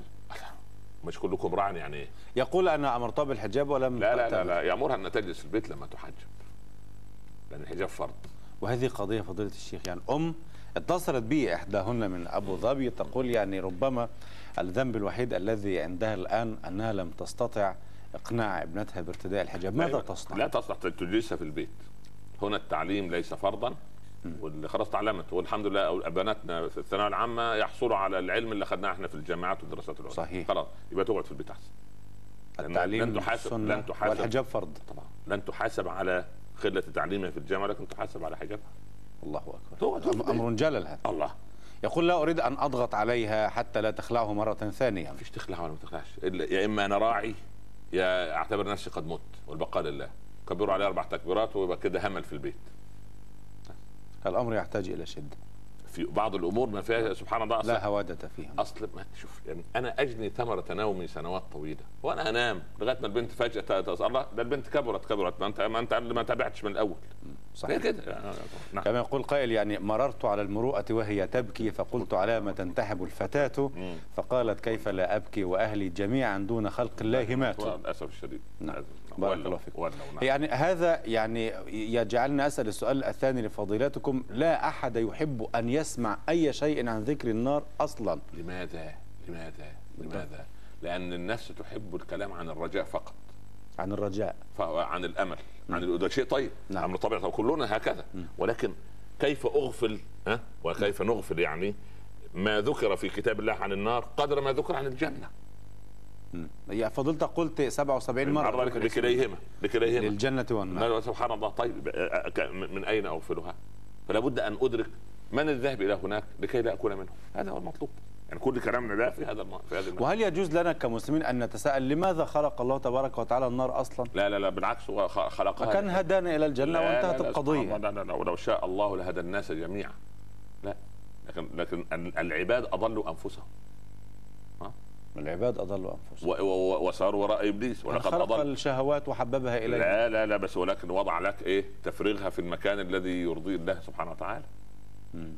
مش كلكم راع يعني إيه؟ يقول أنا امرتها بالحجاب ولم لا لا لا. لا يأمرها أن تجلس في البيت لما تحجب لأن الحجاب فرض وهذه قضية فضيلة الشيخ يعني أم اتصلت بي إحداهن من أبو ظبي تقول يعني ربما الذنب الوحيد الذي عندها الآن أنها لم تستطع إقناع ابنتها بارتداء الحجاب ماذا تصنع؟ لا تصلح تجلسها في البيت هنا التعليم ليس فرضا واللي خلاص تعلمت. والحمد لله أو بناتنا في الثانوية العامة يحصلوا على العلم اللي اخذناه إحنا في الجامعات والدراسات العليا. صحيح. خلاص يبقى تقعد في البيت أحسن. التعليم لن تحاسب لن تحاسب. والحجاب فرض. طبعا. لن تحاسب على قله تعليمها في الجامعة لكن تحاسب على حجابها. الله أكبر. أمر جلل هذا. الله. يقول لا أريد أن أضغط عليها حتى لا تخلعه مرة ثانية. مفيش تخلع ولا ما تخلعش. يا إما أنا راعي يا أعتبر نفسي قد مت والبقاء لله. كبروا عليه أربع تكبيرات ويبقى كده همل في البيت. الأمر يحتاج إلى شدة. في بعض الأمور ما فيها سبحان الله لا هواده فيها. أصل ما شوف يعني أنا أجني ثمرة نومي سنوات طويلة وأنا أنام لغاية ما البنت فجأة الله ده البنت كبرت كبرت ما انت ما انت ما تابعتش من الأول. صحيح. كده. يعني نعم. كما يقول قائل يعني مررت على المروءة وهي تبكي فقلت على ما تنتحب الفتاة مم. فقالت كيف لا أبكي وأهلي جميعا دون خلق الله ماتوا. للأسف الشديد. نعم. بارك الله فيكم. نعم. يعني هذا يعني يجعلني أسأل السؤال الثاني لفضيلتكم. لا أحد يحب أن يسمع أي شيء عن ذكر النار أصلا. لماذا؟ لماذا؟ لماذا؟ لأن النفس تحب الكلام عن الرجاء فقط. عن الرجاء. عن الأمل. عن ده شيء طيب. نعم. أمر طبيعي طب كلنا هكذا. ولكن كيف أغفل ها؟ وكيف نغفل يعني ما ذكر في كتاب الله عن النار قدر ما ذكر عن الجنة. يا فضيلتك قلت 77 مرة. مرة ذكر اسم لكليهما لكليهما للجنة والنار. سبحان الله طيب من أين أغفلها؟ فلا بد أن أدرك من الذهب إلى هناك لكي لا أكون منهم هذا هو المطلوب. يعني كل كلامنا ده في هذا الم... في هذا. وهل يجوز لنا كمسلمين أن نتساءل لماذا خلق الله تبارك وتعالى النار أصلا؟ لا لا لا بالعكس هو خلقها وكان هدانا إلى الجنة لا، وأنتهت لا، لا، الله، لا لا لا ولو شاء الله لهدى الناس جميعا. لا لكن لكن ال- العباد أضلوا أنفسهم. العباد أضلوا أنفسهم. و- و- و- وساروا وراء إبليس ولقد خلق أضل. الشهوات وحببها إلينا لا لا لا بس ولكن وضع لك إيه؟ تفريغها في المكان الذي يرضي الله سبحانه وتعالى.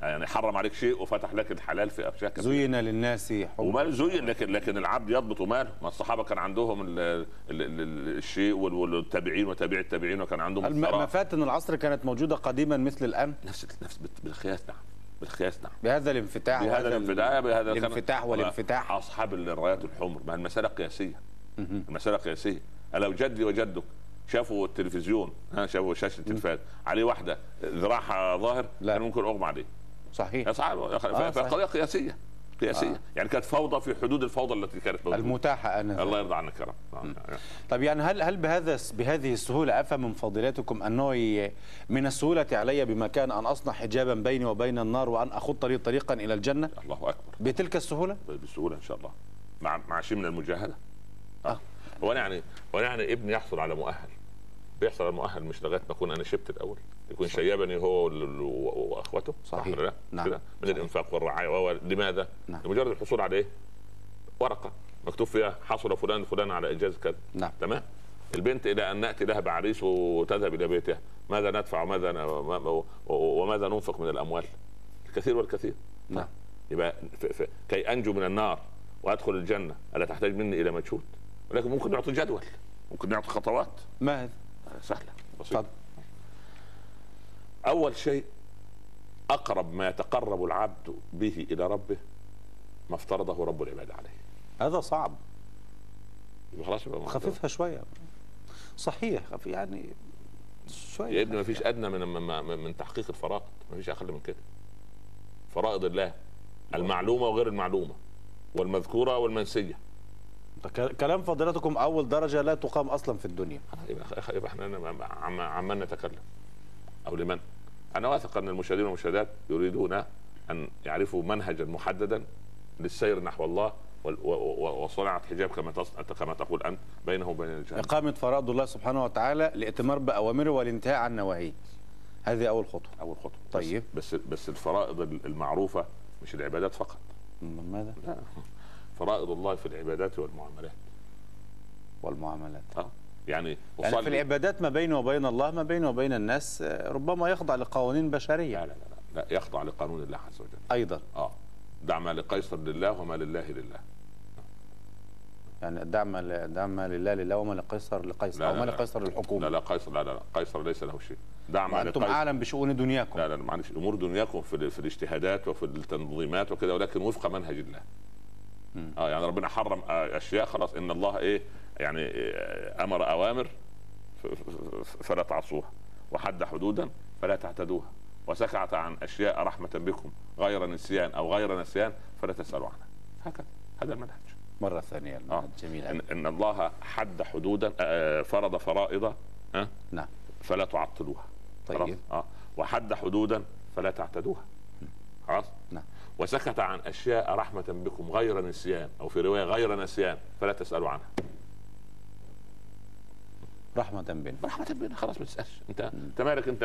يعني حرم عليك شيء وفتح لك الحلال في اشياء كثيرة. زين للناس حب. ومال زين لكن لكن العبد يضبط ماله. ما الصحابة كان عندهم ال ال ال الشيء وال- والتابعين وتابعي التابعين وكان عندهم. مفاتن العصر كانت موجودة قديما مثل الآن. نفس نفس بالقياس نعم. بالقياس نعم. بهذا الانفتاح بهذا الانفتاح بهذا الانفتاح والانفتاح. أصحاب الرايات الحمر ما المسألة قياسية. المسألة قياسية. لو جدي وجدك شافوا التلفزيون ها شافوا شاشة التلفاز عليه واحدة ذراعها ظاهر لا. كان ممكن أغمى عليه. صحيح. آه، صحيح. فقضيه قياسية. قياسيه آه. يعني كانت فوضى في حدود الفوضى التي كانت موجودة. المتاحة الله أنا يرضى عنك يا رب. آه. طب يعني هل هل بهذا بهذه السهولة أفهم من فضيلتكم أنه ي- من السهولة علي بمكان أن أصنع حجابا بيني وبين النار وأن أخط لي طريقا إلى الجنة؟ الله أكبر. بتلك السهولة؟ بسهولة إن شاء الله. مع مع شيء من المجاهدة. آه. هو أنا يعني هو أنا يعني ابني يحصل على مؤهل. بيحصل على مؤهل مش لغاية ما اكون أنا شبت الأول يكون شيبني هو واخوته صحيح. ولا لا؟ نعم. كده من الإنفاق والرعاية لماذا؟ نعم. لمجرد الحصول على إيه؟ ورقة مكتوب فيها حصل فلان فلان على إنجاز كذا نعم. تمام البنت إلى أن نأتي لها بعريس وتذهب إلى بيتها ماذا ندفع وماذا ن- وما- وماذا ننفق من الأموال الكثير والكثير نعم يبقى ف... ف... كي أنجو من النار وأدخل الجنة ألا تحتاج مني إلى مجهود ولكن ممكن نعطي جدول ممكن نعطي خطوات ما هذا؟ سهلة. بسيطه أول شيء أقرب ما يتقرب العبد به إلى ربه ما افترضه رب العباد عليه. هذا صعب. خلاص يبقى خففها شوية. صحيح خف- يعني شوية يا ابني ما فيش أدنى من من, من تحقيق الفرائض. ما فيش أقل من كده. فرائض الله المعلومة وغير المعلومة والمذكورة والمنسية. كلام فضيلتكم أول درجة لا تقام أصلا في الدنيا. يبقى يبقى إحنا عم عمن نتكلم؟ أو لمن؟ أنا واثق أن المشاهدين والمشاهدات يريدون أن يعرفوا منهجا محددا للسير نحو الله وصنعت حجاب كما كما تقول أنت بينه وبين الجنه إقامة فرائض الله سبحانه وتعالى الائتمار بأوامره والانتهاء عن نواهيه. هذه أول خطوة. أول خطوة. طيب. بس بس الفرائض المعروفة مش العبادات فقط. ماذا؟ لا. فرائض الله في العبادات والمعاملات. والمعاملات. آه. يعني يعني في العبادات ما بينه وبين الله ما بينه وبين الناس آه، ربما يخضع لقوانين لا بشرية. لا لا لا, لا يخضع لقانون الله عز وجل. أيضا. آه. دع ما لقيصر لله وما لله لله. يعني دع ما دع ما لله لله وما لقيصر لقيصر لا، أو لا، ما لا. لقيصر للحكومة. لا لا قيصر لا لا لا قيصر ليس له شيء. دع ما لقيصر. أعلم بشؤون دنياكم. لا لا معلش أمور دنياكم في, في الاجتهادات وفي التنظيمات وكده ولكن وفق منهج الله. آه يعني ربنا حرم آه، أشياء خلاص إن الله إيه يعني آه، أمر أوامر فلا تعصوها. وحد حدودا فلا تعتدوها. وسكت عن أشياء رحمة بكم غير نسيان أو غير نسيان فلا تسألوا عنها. هكذا هذا المنهج. مرة ثانية آه. جميل. إن, إن الله حد حدودا آه، فرض فرائض ها نعم. فلا تعطلوها. طيب. آه. وحد حدودا فلا تعتدوها. خلاص؟ نعم. وسكت عن أشياء رحمة بكم غير نسيان أو في رواية غير نسيان فلا تسألوا عنها. رحمة بنا. رحمة بنا خلاص ما تسألش. أنت انت مالك أنت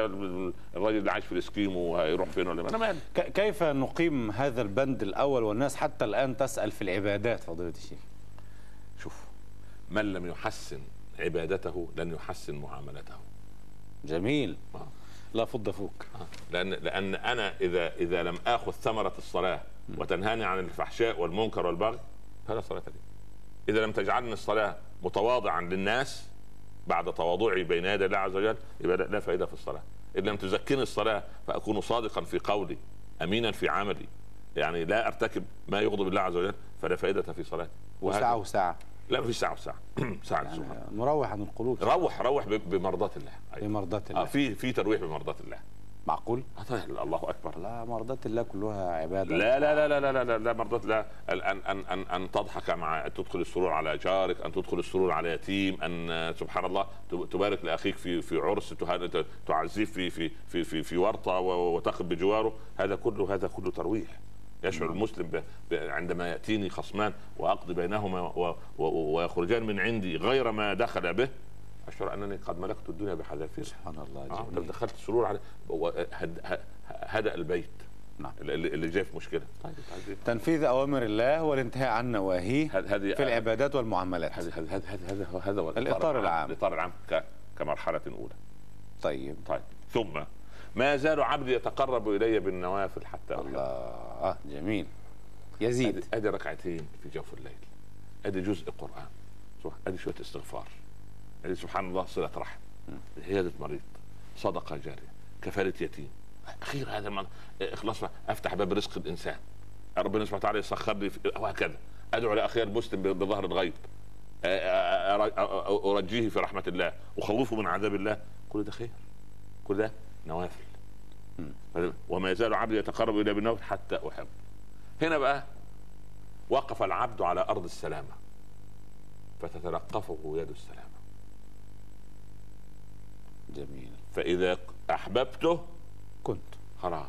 الراجل اللي عايش في الإسكيمو هيروح فين ولا أنا مالي ك- كيف نقيم هذا البند الأول والناس حتى الآن تسأل في العبادات فضيلة الشيخ؟ شوف من لم يحسن عبادته لن يحسن معاملته. جميل. آه. لا فض فوك لأن لأن أنا اذا إذا لم آخذ ثمرة الصلاة وتنهاني عن الفحشاء والمنكر والبغي فلا صلاة لي. إذا لم تجعلني الصلاة متواضعا للناس بعد تواضعي بين يدي الله عز وجل يبقى لا- لا فائده في الصلاة. ان لم تزكني الصلاة فأكون صادقا في قولي امينا في عملي يعني لا أرتكب ما يغضب الله عز وجل فلا فائده في صلاتي. وساعة وساعة لا مفيش ساعة وساعه ساعة. يعني سبحان نروح عن القلوب. روح روح ب- بمرضاة الله. أيوة. بمرضاة آه الله. في في ترويح بمرضاة الله. معقول؟ آه، طيب، الله أكبر. لا مرضاة الله كلها عبادة. لا لا لا لا لا لا لا, لا مرضات لا أن أن أن أن تضحك مع أن تدخل السرور على جارك أن تدخل السرور على يتيم أن آه، سبحان الله تب- تبارك لأخيك في في عرس تعزيه في في في في, في ورطة وتقف بجواره هذا كله هذا كله ترويح. يشعر المسلم ب... ب... عندما يأتيني خصمان وأقضي بينهما و... و... ويخرجان من عندي غير ما دخل به أشعر أنني قد ملكت الدنيا بحذافيرها سبحان الله آه جميل. دخلت سرور على هد... ه- هدأ البيت. نعم. اللي, جاي في مشكلة. طيب طيب. تنفيذ أوامر الله والانتهاء عن نواهيه في العبادات والمعاملات. هذا هذا هذا هذا هذا هو الإطار العام. الإطار العام. كمرحلة أولى. طيب. طيب. ثم ما يزال عبدي يتقرب إلي بالنوافل حتى الله. آه جميل. يزيد. أدي ركعتين في جوف الليل. أدي جزء قرآن. أدي شوية استغفار. أدي سبحان الله صلة رحم. عياده مريض. صدقة جارية. كفالة يتيم. أخير هذا المن... اخلاص أفتح باب رزق الإنسان. ربنا سبحانه وتعالى يسخر لي وهكذا. أدعو لاخي المسلم بظهر الغيب. أرجيه في رحمة الله. أخوفه من عذاب الله. كل ده خير. كل ده نوافل. وما يزال عبدي يتقرب الي بالنوافل حتى احب هنا بقى وقف العبد على أرض السلامة فتتلقفه يد السلامة. جميل. فإذا أحببته كنت. خلاص.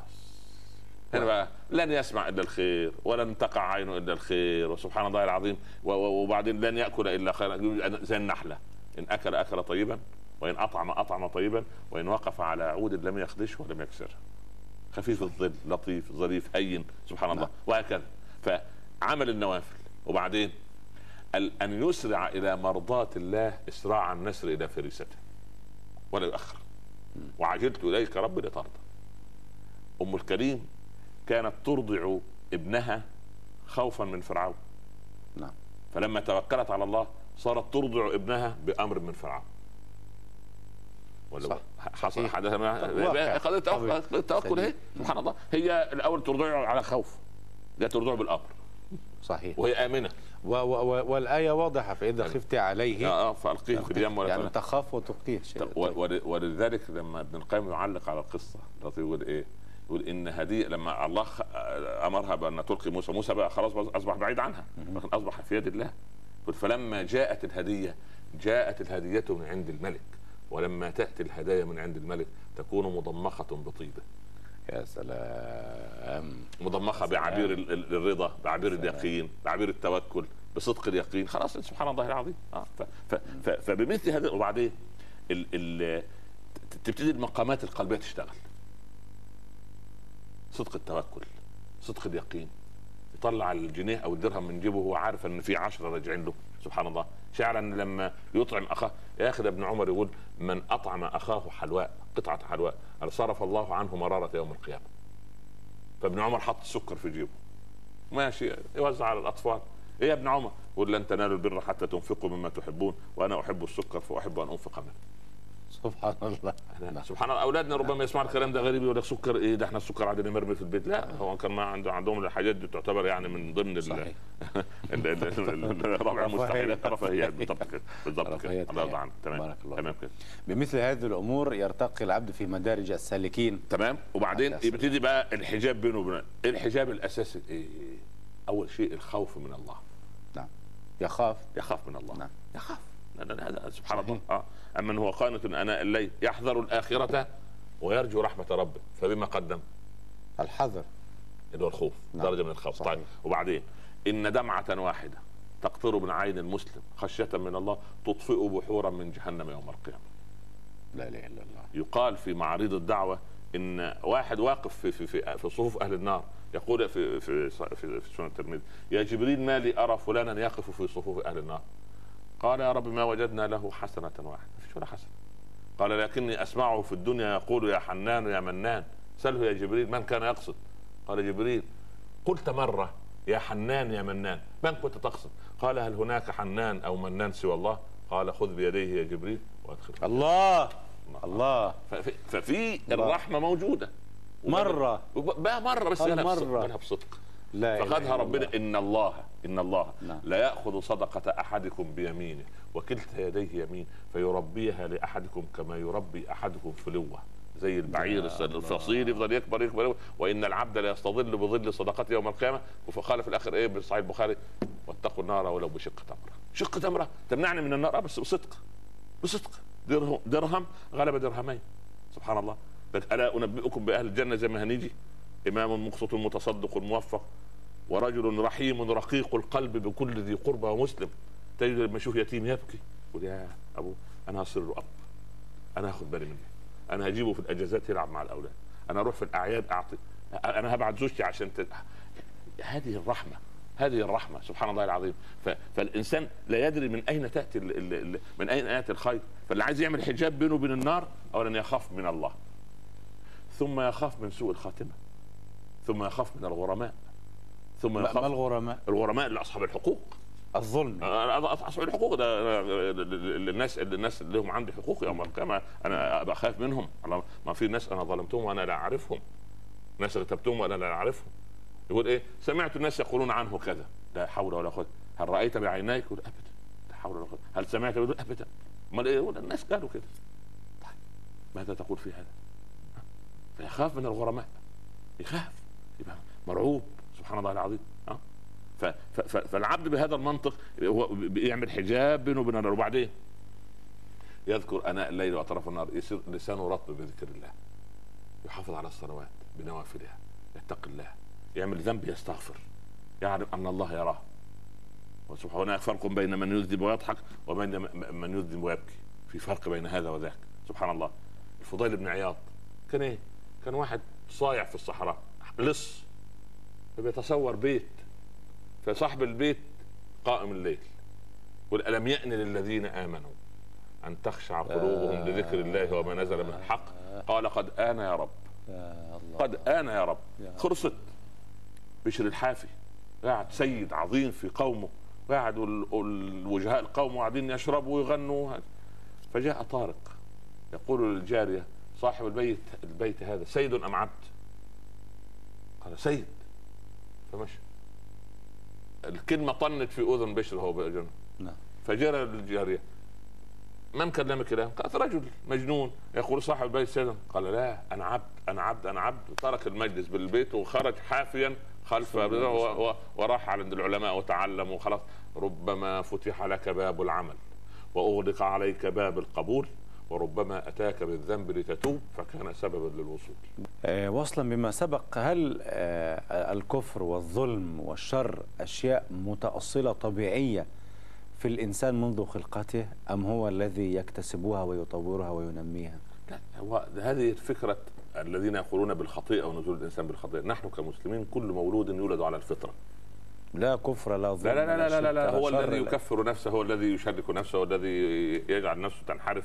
هنا بقى لن يسمع إلا الخير ولن تقع عينه إلا الخير وسبحان الله العظيم وبعدين لن يأكل إلا خيرا. زي النحلة. إن أكل أكل طيبا وإن أطعم أطعم طيبا وإن وقف على عود لم يخدشه ولم يكسره خفيف الظل لطيف ظريف هين سبحان الله نعم. وهكذا. فعمل النوافل. وبعدين؟ أن يسرع إلى مرضاة الله إسراع النسر إلى فريسته. ولا يؤخر. وعجلت إليك رب لترضى. أم الكريم كانت ترضع ابنها خوفا من فرعون. نعم. فلما توكلت على الله صارت ترضع ابنها بأمر من فرعون. ولا صح. حصل. حدث. قضيه التوكل. قضية التوكل. اهي سبحان الله هي الأول ترضعه على خوف لا ترضعه بالأمر صحيح وهي آمنة و و و والآية واضحة فاذا يعني- خفت عليه آه آه فألقيه في اليم ولا يعني. تخاف وتلقيه شيء و- ول- ولذلك لما ابن القيم يعلق على القصة يقول إيه؟ يقول إن هديه لما الله أمرها بأن تلقي موسى، موسى بقى خلاص أصبح بعيد عنها لكن أصبح في يد الله. فلما جاءت الهدية جاءت الهدية من عند الملك ولما تأتي الهدايا من عند الملك تكون مضمخة بطيبة. يا سلام. مضمخة بعبير ال- ال- الرضا بعبير اليقين بعبير التوكل بصدق اليقين. خلاص سبحان الله العظيم. آه ف ف ف فبمثل هذا وبعدين ال ال تبتدي المقامات القلبية تشتغل. صدق التوكل صدق اليقين. يطلع الجنيه أو الدرهم من جيبه وهو عارف إن في عشرة راجعين له. سبحان الله. شعرا لما يطعم أخاه. يا أخي ده ابن عمر يقول من أطعم أخاه حلواء قطعة حلواء. صرف الله عنه مرارة يوم القيامة. فابن عمر حط السكر في جيبه. ماشي يوزع على الأطفال. إيه يا ابن عمر؟ يقول لن تنالوا البر حتى تنفقوا مما تحبون وأنا أحب السكر فأحب أن أنفق منه. سبحان الله. سبحان الله. أولادنا ربما يسمعوا الكلام ده غريب يقول لك سكر إيه ده إحنا السكر عندنا مرمي في البيت. لا هو كان ما عنده عندهم الحاجات دي تعتبر يعني من ضمن ال- المستحيل رفاهية. رفاهيات بالضبط كده بالضبط كده. الله يرضى. عنك. تمام. بارك الله تمام كده. بمثل هذه الأمور يرتقي العبد في مدارج السالكين. تمام. وبعدين. يبتدي بقى الحجاب بينه وبين إيه الحجاب الأساسي إيه؟ أول شيء الخوف من الله. نعم. يخاف. يخاف من الله. نعم. يخاف. هذا سبحان. الله. آه. اما هو قانت آناء الليل يحذر الآخرة ويرجو رحمة ربه. فبما قدم. الحذر. اللي هو الخوف نعم. درجة من الخوف. صحيح. طيب وبعدين؟ إن دمعة واحدة تقطر من عين المسلم خشية من الله تطفئ بحورا من جهنم يوم القيامة. لا إله إلا الله. يقال في معارض الدعوة إن واحد واقف في في في, في صفوف أهل النار يقول في في في, في سنن الترمذي يا جبريل ما لي أرى فلانا يقف في صفوف أهل النار. قال يا رب ما وجدنا له حسنة واحدة. ما فيش ولا حسنة. قال لكني أسمعه في الدنيا يقول يا حنان يا منان. سله يا جبريل من كان يقصد؟ قال جبريل قلت مرة يا حنان يا منان. من كنت تقصد؟ قال هل هناك حنان أو منان سوى الله؟ قال خذ بيديه يا جبريل وأدخل. الله! الله. ففي. الرحمة موجودة. مرة. بقى مرة بس بصدق مرة. بصدق لا فخذها ربنا الله. إن الله إن الله. نعم. لا يأخذ صدقة أحدكم بيمينه وكلتا يديه يمين فيربيها لأحدكم كما يربي أحدكم فلوه زي البعير. الفصيل يفضل يكبر يكبر, يكبر. وإن العبد لا يستظل بظل صدقته يوم القيامة. وقال في الآخر إيه بصحيح البخاري؟ واتقوا النار ولو بشق تمره شق تمره تمنعني من النار؟ بس بصدق. بصدق. درهم درهم غلب درهمين. سبحان الله. ألا أنبئكم بأهل الجنة زي ما هنيجي؟ إمام مقسط متصدق موفق ورجل رحيم رقيق القلب بكل ذي قربى ومسلم. تجد لما يشوف يتيم يبكي. يقول يا أبو أنا هصير له اب أنا هاخد بالي منه. أنا هجيبه في الأجازات يلعب مع الأولاد. أنا أروح في الأعياد أعطي. أنا هبعت زوجتي عشان ت... هذه الرحمة هذه الرحمة سبحان الله العظيم. ف... فالإنسان لا يدري من أين تأتي ال... ال... ال... من أين ياتي الخير. فاللي عايز يعمل حجاب بينه وبين النار اولا يخاف من الله ثم يخاف من سوء الخاتمة. ثم يخاف من الغرماء. ثم ما ما يخاف الغرماء؟ الغرماء اللي اصحاب الحقوق. الظلم. أنا أصحاب الحقوق ده الناس الناس اللي هم عندي حقوق يوم القيامة أنا أبقى خايف منهم. ما في ناس أنا ظلمتهم وأنا لا أعرفهم. ناس اغتبتهم وأنا لا أعرفهم. يقول إيه؟ سمعت الناس يقولون عنه كذا. لا حول ولا قوة. هل رأيت بعينيك؟ يقول أبدا. لا حول ولا قوة. هل سمعت؟ يقول أبدا. أمال إيه؟ يقول الناس قالوا كده. طيب ماذا تقول في هذا؟ فيخاف من الغرماء. يخاف. يبقى مرعوب سبحان الله العظيم ف- فالعبد بهذا المنطق هو بيعمل حجاب بينه وبين وبعدين؟ يذكر أناء الليل وأطراف النهار يصير لسانه رطب بذكر الله يحافظ على الصلوات بنوافلها يتقي الله يعمل ذنب يستغفر يعلم أن الله يراه. وسبحانه هناك فرق بين من يذنب ويضحك وبين من يذنب ويبكي. في فرق بين هذا وذاك. سبحان الله. الفضيل بن عياض كان إيه؟ كان واحد صايع في الصحراء. لص فبيتصور بيت فصاحب البيت قائم الليل يقول ألم يأن للذين آمنوا أن تخشع قلوبهم لذكر الله وما نزل من الحق؟ قال قد آن يا رب. قد آن يا رب. خلصت بشر الحافي. قاعد سيد عظيم في قومه. قاعد والوجهاء القوم قاعدين يشربوا ويغنوا. فجاء طارق يقول للجارية صاحب البيت البيت هذا سيد أم عبد؟ قال سيد. فمشى. الكلمة طنت في أذن بشر وهو بجنة نعم. فجرى للجاريه من كلمك الآن؟ قالت رجل مجنون يقول صاحب البيت سيدا قال لا أنا عبد أنا عبد أنا عبد. ترك المجلس بالبيت وخرج حافيا خلف وراح عند العلماء وتعلم وخلاص ربما فتح لك باب العمل وأغلق عليك باب القبول. وربما أتاك بالذنب لتتوب فكان سببا للوصول. آه، وصلا بما سبق هل آه، الكفر والظلم والشر أشياء متأصلة طبيعية في الإنسان منذ خلقته أم هو الذي يكتسبها ويطورها وينميها؟ لا هو هذه فكرة الذين يقولون بالخطيئة ونزول الإنسان بالخطيئة. نحن كمسلمين كل مولود يولد على الفطرة. لا كفر لا ظلم لا لا لا لا لا, لا, شرك هو الذي لا. يكفر نفسه هو الذي يشرك نفسه هو الذي يجعل نفسه تنحرف.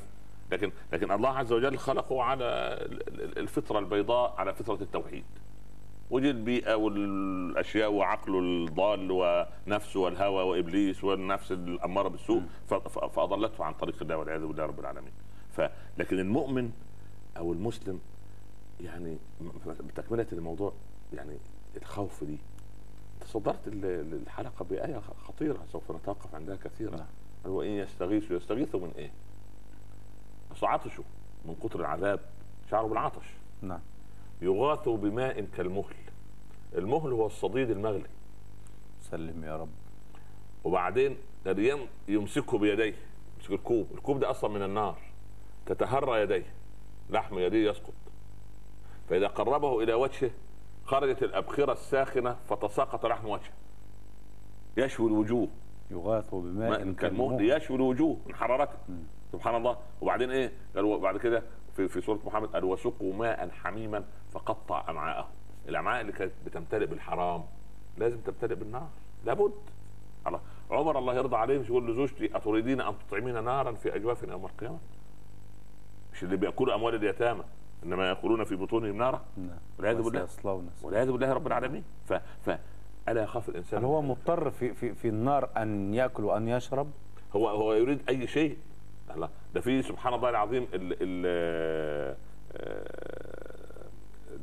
لكن لكن الله عز وجل خلقه على ال- ال- الفطرة البيضاء على فطرة التوحيد. ودي البيئة والأشياء وعقله الضال ونفسه والهوى وإبليس والنفس الأمارة بالسوء ف- ف- فأضلته عن طريق الله والعياذ بالله رب العالمين. ف لكن المؤمن أو المسلم يعني بتكملة الموضوع يعني الخوف دي. تصدرت ال- الحلقة بآية خطيرة سوف نتوقف عندها كثيرا. نعم. هو إن يستغيثوا يستغيثوا من إيه؟ أصل عطشوا من كتر العذاب شعروا بالعطش. نعم. يغاثوا بماء كالمهل. المهل هو الصديد المغلي. سلم يا رب. وبعدين الريان يمسكه بيديه يمسك الكوب. الكوب ده أصلا من النار. تتهرى يديه. لحم يديه يسقط. فإذا قربه إلى وجهه خرجت الأبخرة الساخنة فتساقط لحم وجهه. يشوي الوجوه. يغاث بماء ماء كالمهل. كالمهل. يشوي الوجوه من حرارته. سبحان الله. وبعدين إيه؟ قال بعد كده في في سورة محمد قال وسقوا ماء حميما فقطع أمعاءهم. الأمعاء اللي كانت بتمتلئ بالحرام لازم تمتلئ بالنار. لابد. الله. عمر الله يرضى عليه مش يقول لزوجتي أتريدين أن تطعمين نارا في اجوافنا يوم القيامة؟ مش اللي بيأكلوا أموال اليتامى إنما يأكلون في بطونهم نارا؟ نعم. والعياذ بالله. والعياذ بالله رب العالمين. ف ف ألا يخاف الإنسان هل هو مضطر في في في النار أن يأكل وأن يشرب؟ هو هو يريد أي شيء الله ده في سبحان الله العظيم ال ال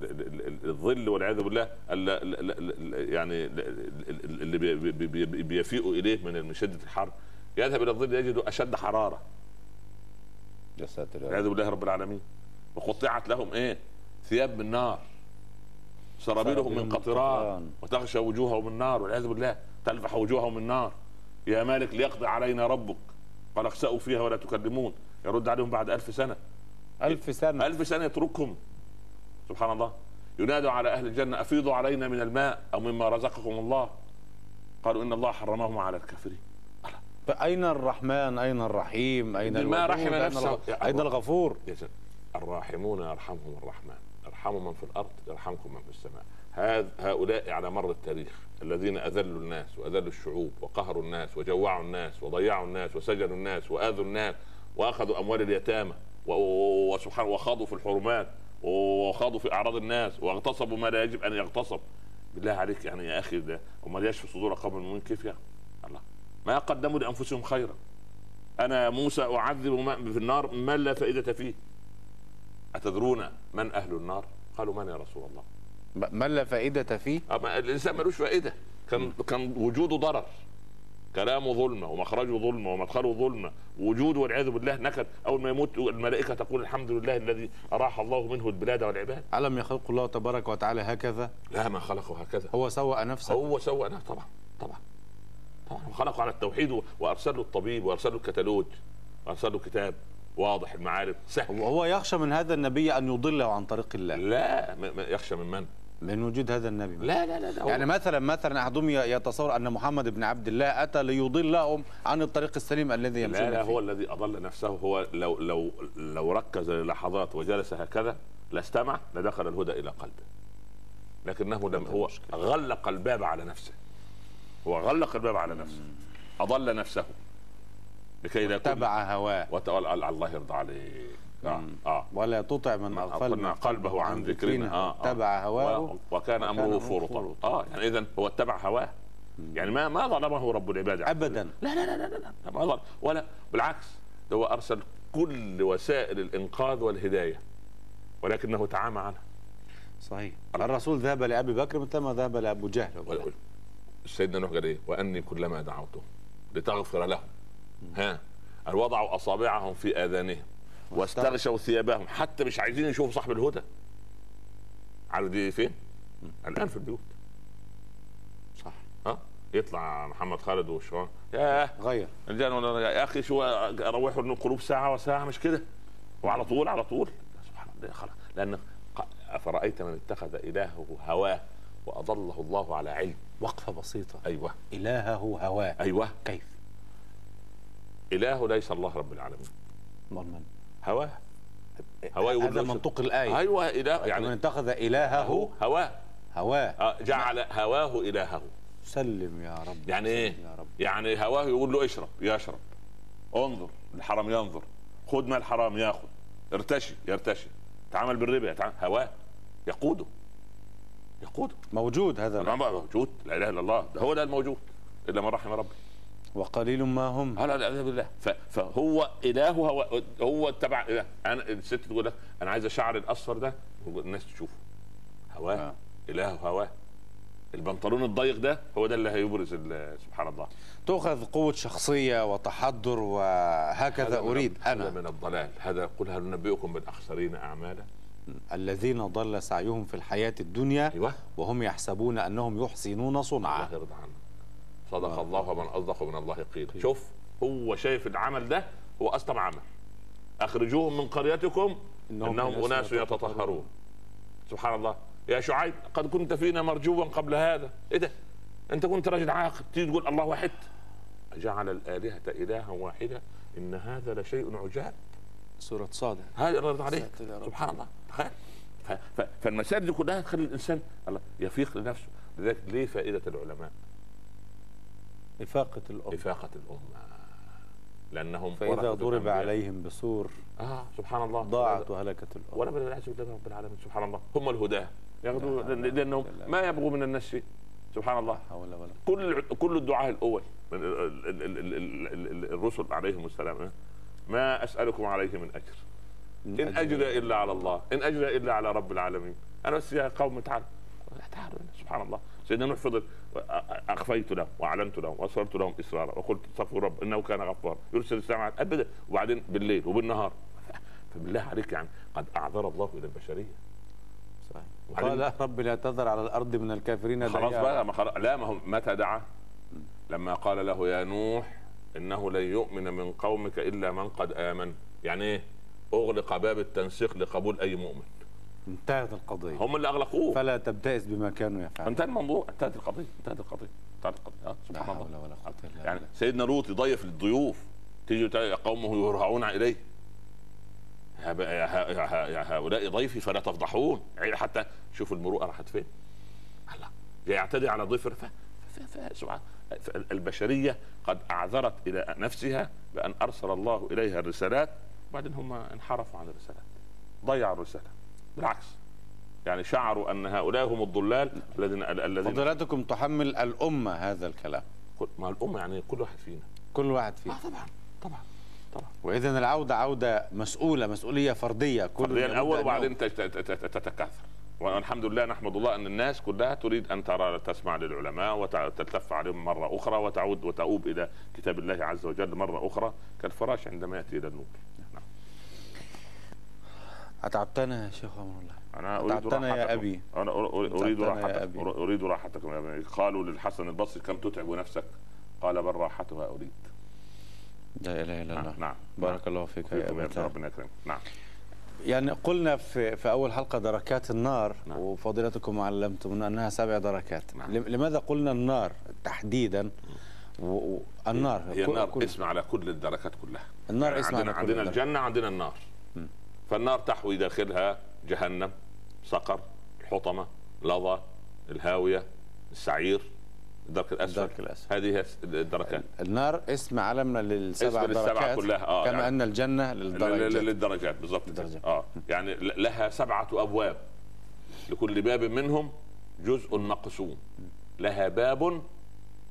ال- ال- الظل والعياذ بالله ال- ال- ال- ال- يعني ال- ال- اللي بي- بي- بي- بيفيئوا إليه من من شدة الحر. يذهب إلى الظل يجد أشد حرارة. يا ساتر. والعياذ بالله رب العالمين. وقطعت لهم إيه؟ ثياب من نار. سرابيلهم من من قطران. قطران. وتغشى وجوههم النار والعياذ بالله تلفح وجوههم النار يا مالك ليقضي علينا ربك. قال اخسأوا فيها ولا تكلمون. يرد عليهم بعد ألف سنة. ألف سنة. ألف سنة يتركهم. سبحان الله. ينادوا على أهل الجنة أفيضوا علينا من الماء أو مما رزقكم الله. قالوا إن الله حرمهم على الكافرين. أين الرحمن؟ أين الرحيم؟ أين ما رحم نفسه. أين الغفور. الراحمون يرحمهم الرحمن. ارحموا من في الأرض يرحمكم من في السماء. هؤلاء على مر التاريخ الذين أذلوا الناس وأذلوا الشعوب وقهروا الناس وجوعوا الناس وضيعوا الناس وسجنوا الناس وآذوا الناس وأخذوا أموال اليتامى وسبحان وخاضوا في الحرمات وخاضوا في أعراض الناس واغتصبوا ما لا يجب أن يغتصب. بالله عليك يعني يا أخي ده امال يشفي صدور قوم المؤمنين كيف يعني الله. ما قدموا لأنفسهم خيرا. أنا موسى أعذب ما- في النار من لا فائدة فيه. أتدرون من أهل النار؟ قالوا من يا رسول الله؟ ما لا فائدة فيه؟ أما الإنسان ملوش فائدة. كان كان وجوده ضرر. كلامه ظلمة ومخرجه ظلمة ومدخله ظلمة. وجوده والعياذ بالله نكد أول ما يموت الملائكة تقول الحمد لله الذي اراح الله منه البلاد والعباد. ألم يخلق الله تبارك وتعالى هكذا؟ لا ما خلقه هكذا. هو سوأ نفسه؟ هو سوى أنا طبعا طبعا طبعا. خلقه على التوحيد وارسل له الطبيب وارسل له الكتالوج وارسل له كتاب واضح المعارف سهل. وهو يخشى من هذا النبي أن يضله عن طريق الله. لا يخشى من من؟ من وجود هذا النبي لا لا لا, لا. يعني مثلا مثلا أحدهم ي- يتصور أن محمد بن عبد الله أتى ليضلهم عن الطريق السليم الذي لا يمشون لا فيه. هو الذي أضل نفسه. هو لو لو لو ركز للحظات وجلس هكذا لاستمع لدخل الهدى إلى قلبه. لكنه لم هو. غلق الباب على نفسه. هو غلق الباب على نفسه. أضل نفسه. لكي لا يكون تبع هواه. وتولى الله يرضى عليك. آه آه. ولا تطع من أغفلنا. أغفلنا قلبه عن ذكرنا. آه آه. تبع هواه. وكان أمره أمره فرطا. آه يعني اذا هو اتبع هواه. يعني ما ما ظلمه رب العباد. أبدا. لا لا لا لا لا ما ظلم ولا بالعكس ده هو أرسل كل وسائل الإنقاذ والهداية. ولكنه تعامى عنها صحيح. الرسول ذهب لأبي بكر مثل ما ذهب لأبو جهل. سيدنا نوح قال إيه؟ وأني كلما دعوتهم لتغفر لهم. ها؟ أن وضعوا أصابعهم في آذانهم. واستغشوا ثيابهم. حتى مش عايزين يشوفوا صاحب الهدى. عارف دي فين؟ الآن في البيوت. صح. ها؟ يطلع محمد خالد والشوان ياه غير. يا أخي شو روحوا القلوب ساعة وساعة مش كده؟ وعلى طول على طول. سبحان الله خلاص. لأن أفرأيت من اتخذ إلهه هواه واضله الله على علم. وقفة بسيطة. أيوه. إلهه هواه. أيوه. كيف؟ اله ليس الله رب العالمين. أمال من؟ هواه. هواه يقول هذا منطق الآية. أيوه إله من يعني اتخذ إلهه. هواه. هواه. آه، جعل هواه إلهه. سلم يا رب يعني إيه؟ سلم يا رب. يعني هواه يقول له اشرب يشرب. انظر الحرام ينظر. خذ ما الحرام ياخذ. ارتشي يرتشي. تعامل بالربا يتعامل هواه. يقوده. يقوده. موجود هذا موجود. لا إله إلا الله. ده هو ده الموجود. إلا من رحم ربي. وقليل ما هم. لا لا لا بالله فهو اله هو هو تبع إله. أنا الست تقول لك أنا عايز الشعر الأصفر ده الناس تشوفه. هواه آه. إله هواه. البنطلون الضيق ده هو ده اللي هيبرز سبحان الله. تؤخذ قوة شخصية وتحضر وهكذا هذا من- أريد هذا أنا. من الضلال. هذا قل هل ننبئكم بالأخسرين أعمالا؟ الذين ضل سعيهم في الحياة الدنيا أيوه. وهم يحسبون أنهم يحسنون صنعا. الله يرضى عنك صدق آه. الله ومن أصدق من الله قيل. شوف هو شايف العمل ده هو أصلا عمل. اخرجوهم من قريتكم إنهم إنهم أناس أناس يتطهرون. سبحان الله. يا شعيب قد كنت فينا مرجوا قبل هذا. إيه ده؟ أنت كنت راجل عاقل. تيجي تقول الله واحد. جعل الآلهة إلها واحدة. إن هذا لشيء عجاب. سورة صاد هذا الله يرضى عليك. سبحان الله. تخيل. فالمسائل دي كلها تخلي الإنسان الله يفيق لنفسه. لذلك ليه فائدة العلماء؟ إفاقة الأرض إفاقة الأمة. لأنهم فإذا ضرب. عليهم بسور آه سبحان الله. ضاعت وهلكت الأرض. ولا بالعياذ بالله رب العالمين سبحان الله. هم الهداة ياخذوا لأنهم. ما يبغوا من الناس شيء سبحان الله. حول ولا كل كل الدعاء الأول الرسل عليهم السلام. ما أسألكم عليه من أجر. إن أجري إلا على الله. إن أجري إلا على رب العالمين. أنا بس يا قوم تعالوا. تعالوا. سبحان الله. سيدنا نوح فضل أخفيت لهم وأعلنت لهم واسررت لهم إسرارا وقلت استغفروا رب إنه كان غفارا يرسل السماء أبدا وبعدين بالليل وبالنهار. فبالله عليك يعني قد أعذر الله إلى البشرية. صحيح. قال رب لا تذر على الأرض من الكافرين خلاص. بقى ما خلاص لا ما هو متى دعا؟ لما قال له يا نوح إنه لن يؤمن من قومك إلا من قد آمن. يعني إيه؟ أغلق باب التنسيق لقبول أي مؤمن. انتهت القضية. هم اللي أغلقوه. فلا تبتئس بما كانوا يفعلون. انتهى الموضوع انتهت القضية انتهت القضية انتهت القضية. لا سبحان الله. ولا قوة إلا يعني بالله. سيدنا لوط يضيف للضيوف تيجي تلاقي قومه يرهعون إليه. يا هؤلاء ضيفي فلا تفضحون. يعني حتى شوف المروءة راحت فين. الله يعتدي على ضيف سبحان البشرية قد أعذرت إلى نفسها بأن أرسل الله إليها الرسالات وبعدين هم انحرفوا عن الرسالات. ضيعوا الرسالة. بالعكس. يعني شعروا أن هؤلاء هم الضلال الذين الذين فضيلتكم تحمل الأمة هذا الكلام. كل- ما الأمة يعني كل واحد فينا. كل واحد فيه آه طبعا طبعا طبعا. وإذا العودة عودة مسؤولة مسؤولية فردية. كل فرديا الأول وبعدين تت- تت- تت- تتكاثر. والحمد لله نحمد الله أن الناس كلها تريد أن ترى تسمع للعلماء وتلتف عليهم مرة أخرى وتعود وتؤوب إلى كتاب الله عز وجل مرة أخرى كالفراش عندما يأتي إلى النوم أتعبتنا يا شيخ أمر الله. أنا أريد أتعبتنا يا راحتكم. أبي. أنا أريد راحتكم. أر- أريد راحتكم يا ابني قالوا للحسن البصري كم تتعب نفسك؟ قال بل راحتها أريد. لا إله إلا الله. نعم. بارك الله فيك يا أبتاه ربنا يكرمك نعم. يعني قلنا في في أول حلقة دركات النار نعم. وفضيلتكم علمتمونا أنها سبع دركات. نعم. لم- لماذا قلنا النار تحديدا؟ و- و- النار هي النار كل- اسم على كل الدركات كلها. النار يعني اسم عندنا على كل عندنا. الجنة عندنا النار. فالنار تحوي داخلها جهنم سقر الحطمه لظى الهاوية السعير الدرك الأسفل. الدرك الأسفل. هذه الدركات النار اسم علمنا للسبع اسم دركات كلها، آه، كما يعني- أن الجنة للدرجات. للدرجات بالضبط. آه يعني لها سبعة أبواب. لكل باب منهم جزء مقسوم. لها باب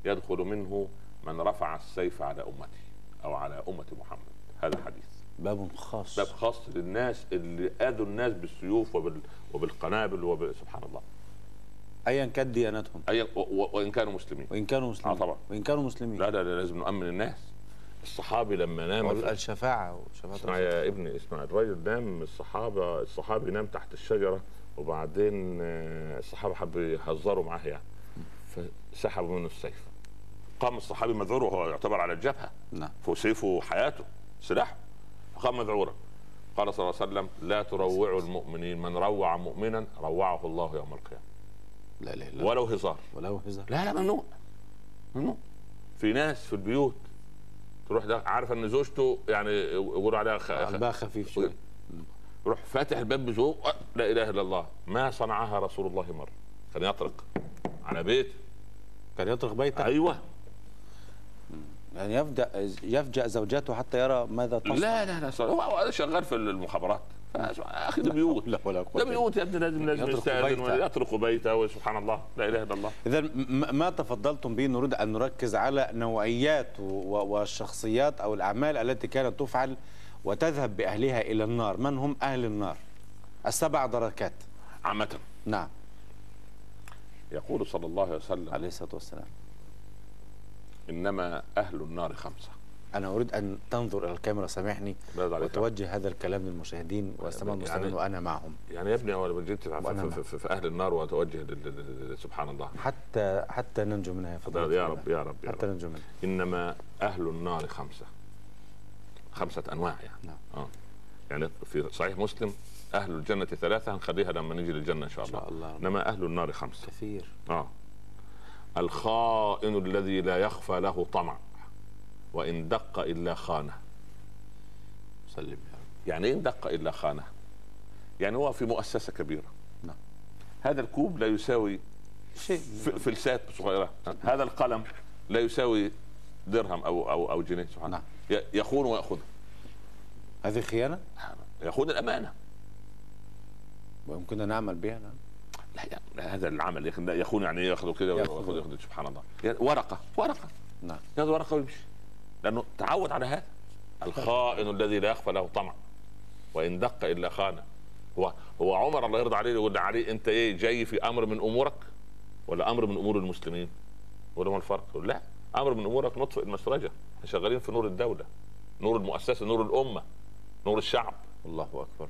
يدخل منه من رفع السيف على أمتي أو على أمة محمد. هذا حديث باب خاص. باب خاص للناس اللي آذوا الناس بالسيوف وبال... وبالقنابل وب... سبحان الله. ايا كانت ديانتهم. اي و- و- وإن كانوا مسلمين. وإن كانوا مسلمين. آه طبعا. وإن كانوا مسلمين. لا لا لا لازم نؤمن الناس. الصحابي لما نام الشفاعة وشفاعة اسمع. يا ابني اسمع الراجل نام الصحابة الصحابي نام تحت الشجرة وبعدين آه، الصحابة حبوا يهزروا معاه يعني. فسحبوا منه السيف. قام الصحابي مذعور وهو يعتبر على الجبهه نعم. فوق سيفه حياته سلاحه. فقام مذعورا قال صلى الله عليه وسلم لا تروعوا المؤمنين. من روع مؤمنا روعه الله يوم القيامة. لا إلا الله. ولو هزار. ولو هزار. لا لا ممنوع. ممنوع. في ناس في البيوت تروح ده عارفه إن زوجته يعني يقولوا عليها خ... قلبها خفيف شوي يروح فاتح الباب بذوق أه، لا إله إلا الله. ما صنعها رسول الله مرة. كان يطرق. على بيت. كان يطرق بيته أيوه. يعني يفجأ يفجأ زوجته حتى يرى ماذا تصنع. لا لا لا هو شغال في المخابرات. أخي ده بيوت. لا ولا ده بيوت يا ابني لازم لازم يستأذن بيته. ويطرق بيته وسبحان الله لا إله إلا الله. إذا ما تفضلتم به نريد أن نركز على نوعيات والشخصيات أو الأعمال التي كانت تفعل وتذهب بأهلها إلى النار. من هم أهل النار؟ السبع دركات. عامة. نعم. يقول صلى الله عليه وسلم عليه الصلاة والسلام. إنما أهل النار خمسة. أنا أريد أن تنظر إلى الكاميرا سامحني. وتوجه هذا الكلام للمشاهدين والسماع يعني- المستمعين وأنا معهم. يعني يا ابني أول ما جيت في, في, في, أهل النار وأتوجه سبحان الله. حتى حتى ننجو منها يا فضيلة يا. رب يا رب يا حتى ننجو منها. إنما أهل النار خمسة. خمسة أنواع يعني. نعم. آه. يعني في صحيح مسلم أهل الجنة ثلاثة هنخليها لما نيجي للجنة إن شاء إن الله شاء الله إنما أهل النار خمسة. كثير. آه. الخائن الذي لا يخفى له طمع وإن دق إلا خانه. سلم يا رب. يعني إيه إن دق إلا خانه. يعني هو في مؤسسة كبيرة. نعم. هذا الكوب لا يساوي شيء. فلسات صغيرة. هذا القلم لا يساوي درهم أو أو أو جنيه سبحان الله. نعم. يخون وياخذها هذه خيانة؟ يخون الأمانة. ويمكننا نعمل بها نعم. لا يا- هذا العمل يخ- يخون يعني ياخذوا كده يأخذ. وياخذ ياخذ سبحان الله. ورقة ورقة. نعم. ياخذ ورقة ويمشي. لأنه تعود على هذا. الخائن الذي لا يخفى له طمع. وإن دق إلا خانه هو هو عمر الله يرضى عليه يقول عليه أنت إيه جاي في أمر من أمورك؟ ولا أمر من أمور المسلمين؟ ولا ما الفرق؟ يقول لا. أمر من أمورك نطفئ المسرجة. إحنا شغالين في نور الدولة. نور المؤسسة نور الأمة. نور الشعب. الله أكبر.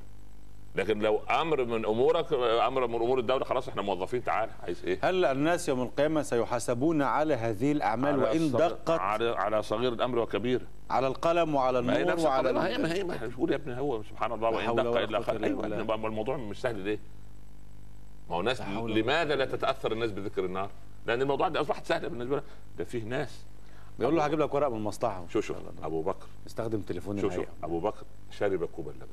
لكن لو أمر من أمورك أمر من أمور الدولة خلاص إحنا موظفين تعال. عايز إيه؟ هل الناس يوم القيامة سيحاسبون على هذه الأعمال على صغير- دقت؟ على على صغير الأمر وكبير. على القلم وعلى النور وعلى. ما هي ما هي ما يا ابني هو سبحان الله وإن دق إلا خير. أيوه الموضوع مش سهل ليه؟ ما هو ولا لماذا لا تتأثر الناس بذكر النار؟ لأن الموضوع ده أصبحت سهله بالنسبة لها. ده فيه ناس. بيقول له هجيب لك ورق من المصلحة شوف شوف. أبو بكر. استخدم تليفون شوف شوف. أبو بكر شرب كوب اللبن.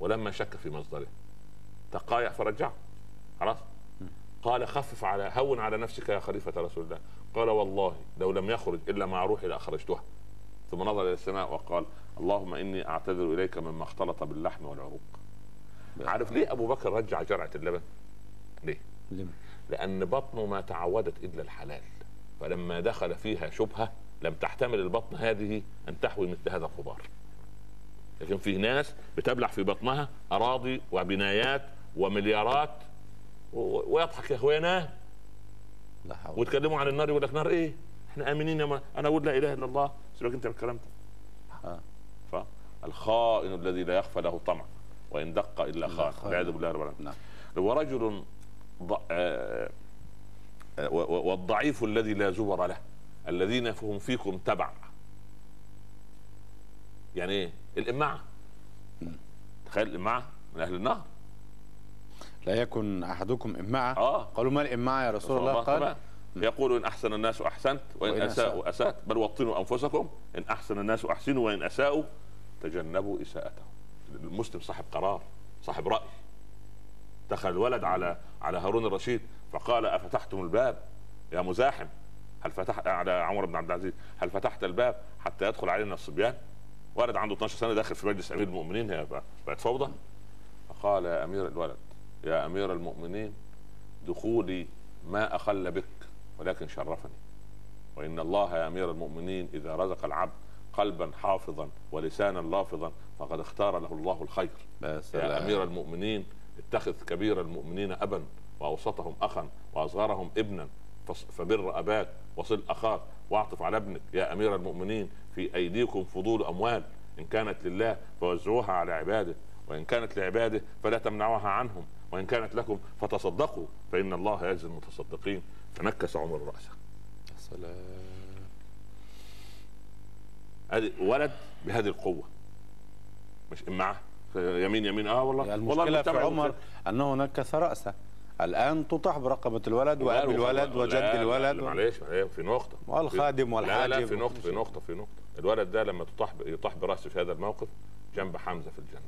ولما شك في مصدره. تقايع فرجعه. خلاص. قال خفف على هون على نفسك يا خليفة رسول الله. قال والله لو لم يخرج إلا مع روحي لاخرجتها ثم نظر إلى السماء وقال اللهم إني أعتذر إليك مما اختلط باللحم والعروق. عارف ليه أبو بكر رجع جرعة اللبن؟ ليه؟ لم. لأن بطنه ما تعودت إلا الحلال. فلما دخل فيها شبهة لم تحتمل البطن هذه أن تحوي مثل هذا الغبار لكن في ناس بتبلع في بطنها أراضي وبنايات ومليارات ويضحك يا اخوانا لا حول. ويتكلموا عن النار يقول لك نار إيه؟ إحنا آمنين يا ما أنا أقول لا إله إلا الله. سيبك أنت من الكلام ده. آه. فالخائن الذي لا يخفى له طمع وإن دق إلا خان. والعياذ بالله رب العالمين. نعم. ورجل ض... آه، آه، والضعيف الذي لا زبر له. الذين هم فيكم تبع. يعني إيه؟ الامعه تخيل الامعه من أهل النار لا يكن أحدكم إمعة آه. قالوا ما الإمعة يا رسول الله؟ قال طبعا. يقول إن أحسن الناس أحسنت وإن, وإن أساءوا اسات بل وطنوا أنفسكم. إن أحسن الناس أحسنوا وإن أساءوا تجنبوا إساءتهم. المسلم صاحب قرار صاحب رأي. دخل الولد على على هارون الرشيد فقال أفتحتم الباب؟ يا مزاحم هل فتحت على عمر بن عبد العزيز هل فتحت الباب حتى يدخل علينا الصبيان؟ ولد عنده 12 سنة داخل في مجلس أمير المؤمنين هي بقت فوضى. فقال يا أمير الولد يا أمير المؤمنين دخولي ما أخل بك ولكن شرفني. وإن الله يا أمير المؤمنين إذا رزق العبد قلبا حافظا ولسانا لافظا فقد اختار له الله الخير. بس يا أمير المؤمنين اتخذ كبير المؤمنين ابا وأوسطهم اخا وأصغرهم ابنا فبر أباك وصل أخاك واعطف على ابنك يا أمير المؤمنين في أيديكم فضول أموال إن كانت لله فوزعوها على عباده وإن كانت لعباده فلا تمنعوها عنهم وإن كانت لكم فتصدقوا فإن الله يجزي المتصدقين. فنكس عمر رأسه. سلام. ولد بهذه القوة. مش معه. يمين يمين. آه والله. يعني والله المشكلة في المجتمع عمر أنه نكث رأسه. الآن تطاح برقبة الولد وأبي الولد وجد لا، لا، الولد معلش في نقطة. والخادم لا لا والحاجب في نقطة في نقطة في نقطة. الولد ده لما تطاح يطاح برأسه في هذا الموقف جنب حمزة في الجنة.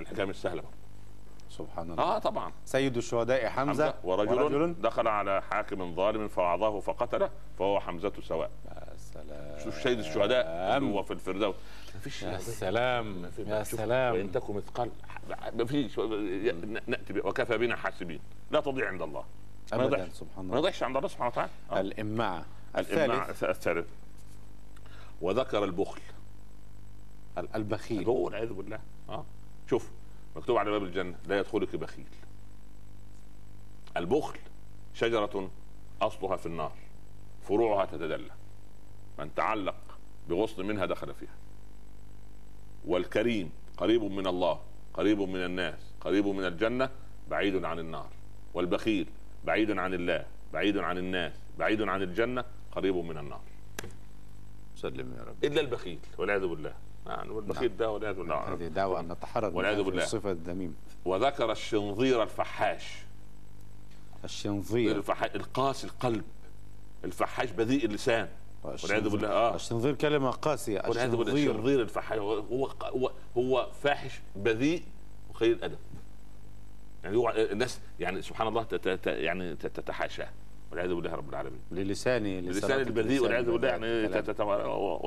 الحكاية مش سهلة برضه. سبحان الله. آه طبعا. سيد الشهداء حمزة, حمزة ورجل, دخل على حاكم ظالم فوعظه فقتله فهو حمزة سواء. سلام. شوف سيد الشهداء؟ هو في الفردوس. مفيش يا سلام يا سلام. وإن تكن مثقال. ما فيش. نأتي وكفى بنا حاسبين. لا تضيع عند الله. ما يضيعش. سبحان ما الله. يضيعش عند الله سبحانه وتعالى. آه. الامعه الثالث. الثالث. وذكر البخل. ال- البخيل. هو والعياذ بالله. آه. شوف مكتوب على باب الجنة لا يدخلك بخيل. البخل شجرة أصلها في النار. فروعها تتدلى. من تعلق بغصن منها دخل فيها. والكريم قريب من الله قريب من الناس قريب من الجنة بعيد عن النار. والبخيل بعيد عن الله بعيد عن الناس بعيد عن الجنة قريب من النار. سلم يا رب. إلا البخيل والعياذ بالله. يعني والبخيل ده والعياذ بالله. هذه دعوة أن نتحرر والعياذ بالله. الصفه الذميمه وذكر الشنظير الفحاش. الشنظير. الفحاش القاسي القلب. الفحاش بذيء اللسان. والعياذ بالله آه. الشنظير كلمة قاسية والعياذ بالله الشنظير الفحاش هو هو هو فاحش بذيء وقليل الادب يعني هو الناس يعني سبحان الله تت- يعني تتحاشاه. والعياذ بالله رب العالمين. للساني اللسان البذيء والعياذ بالله يعني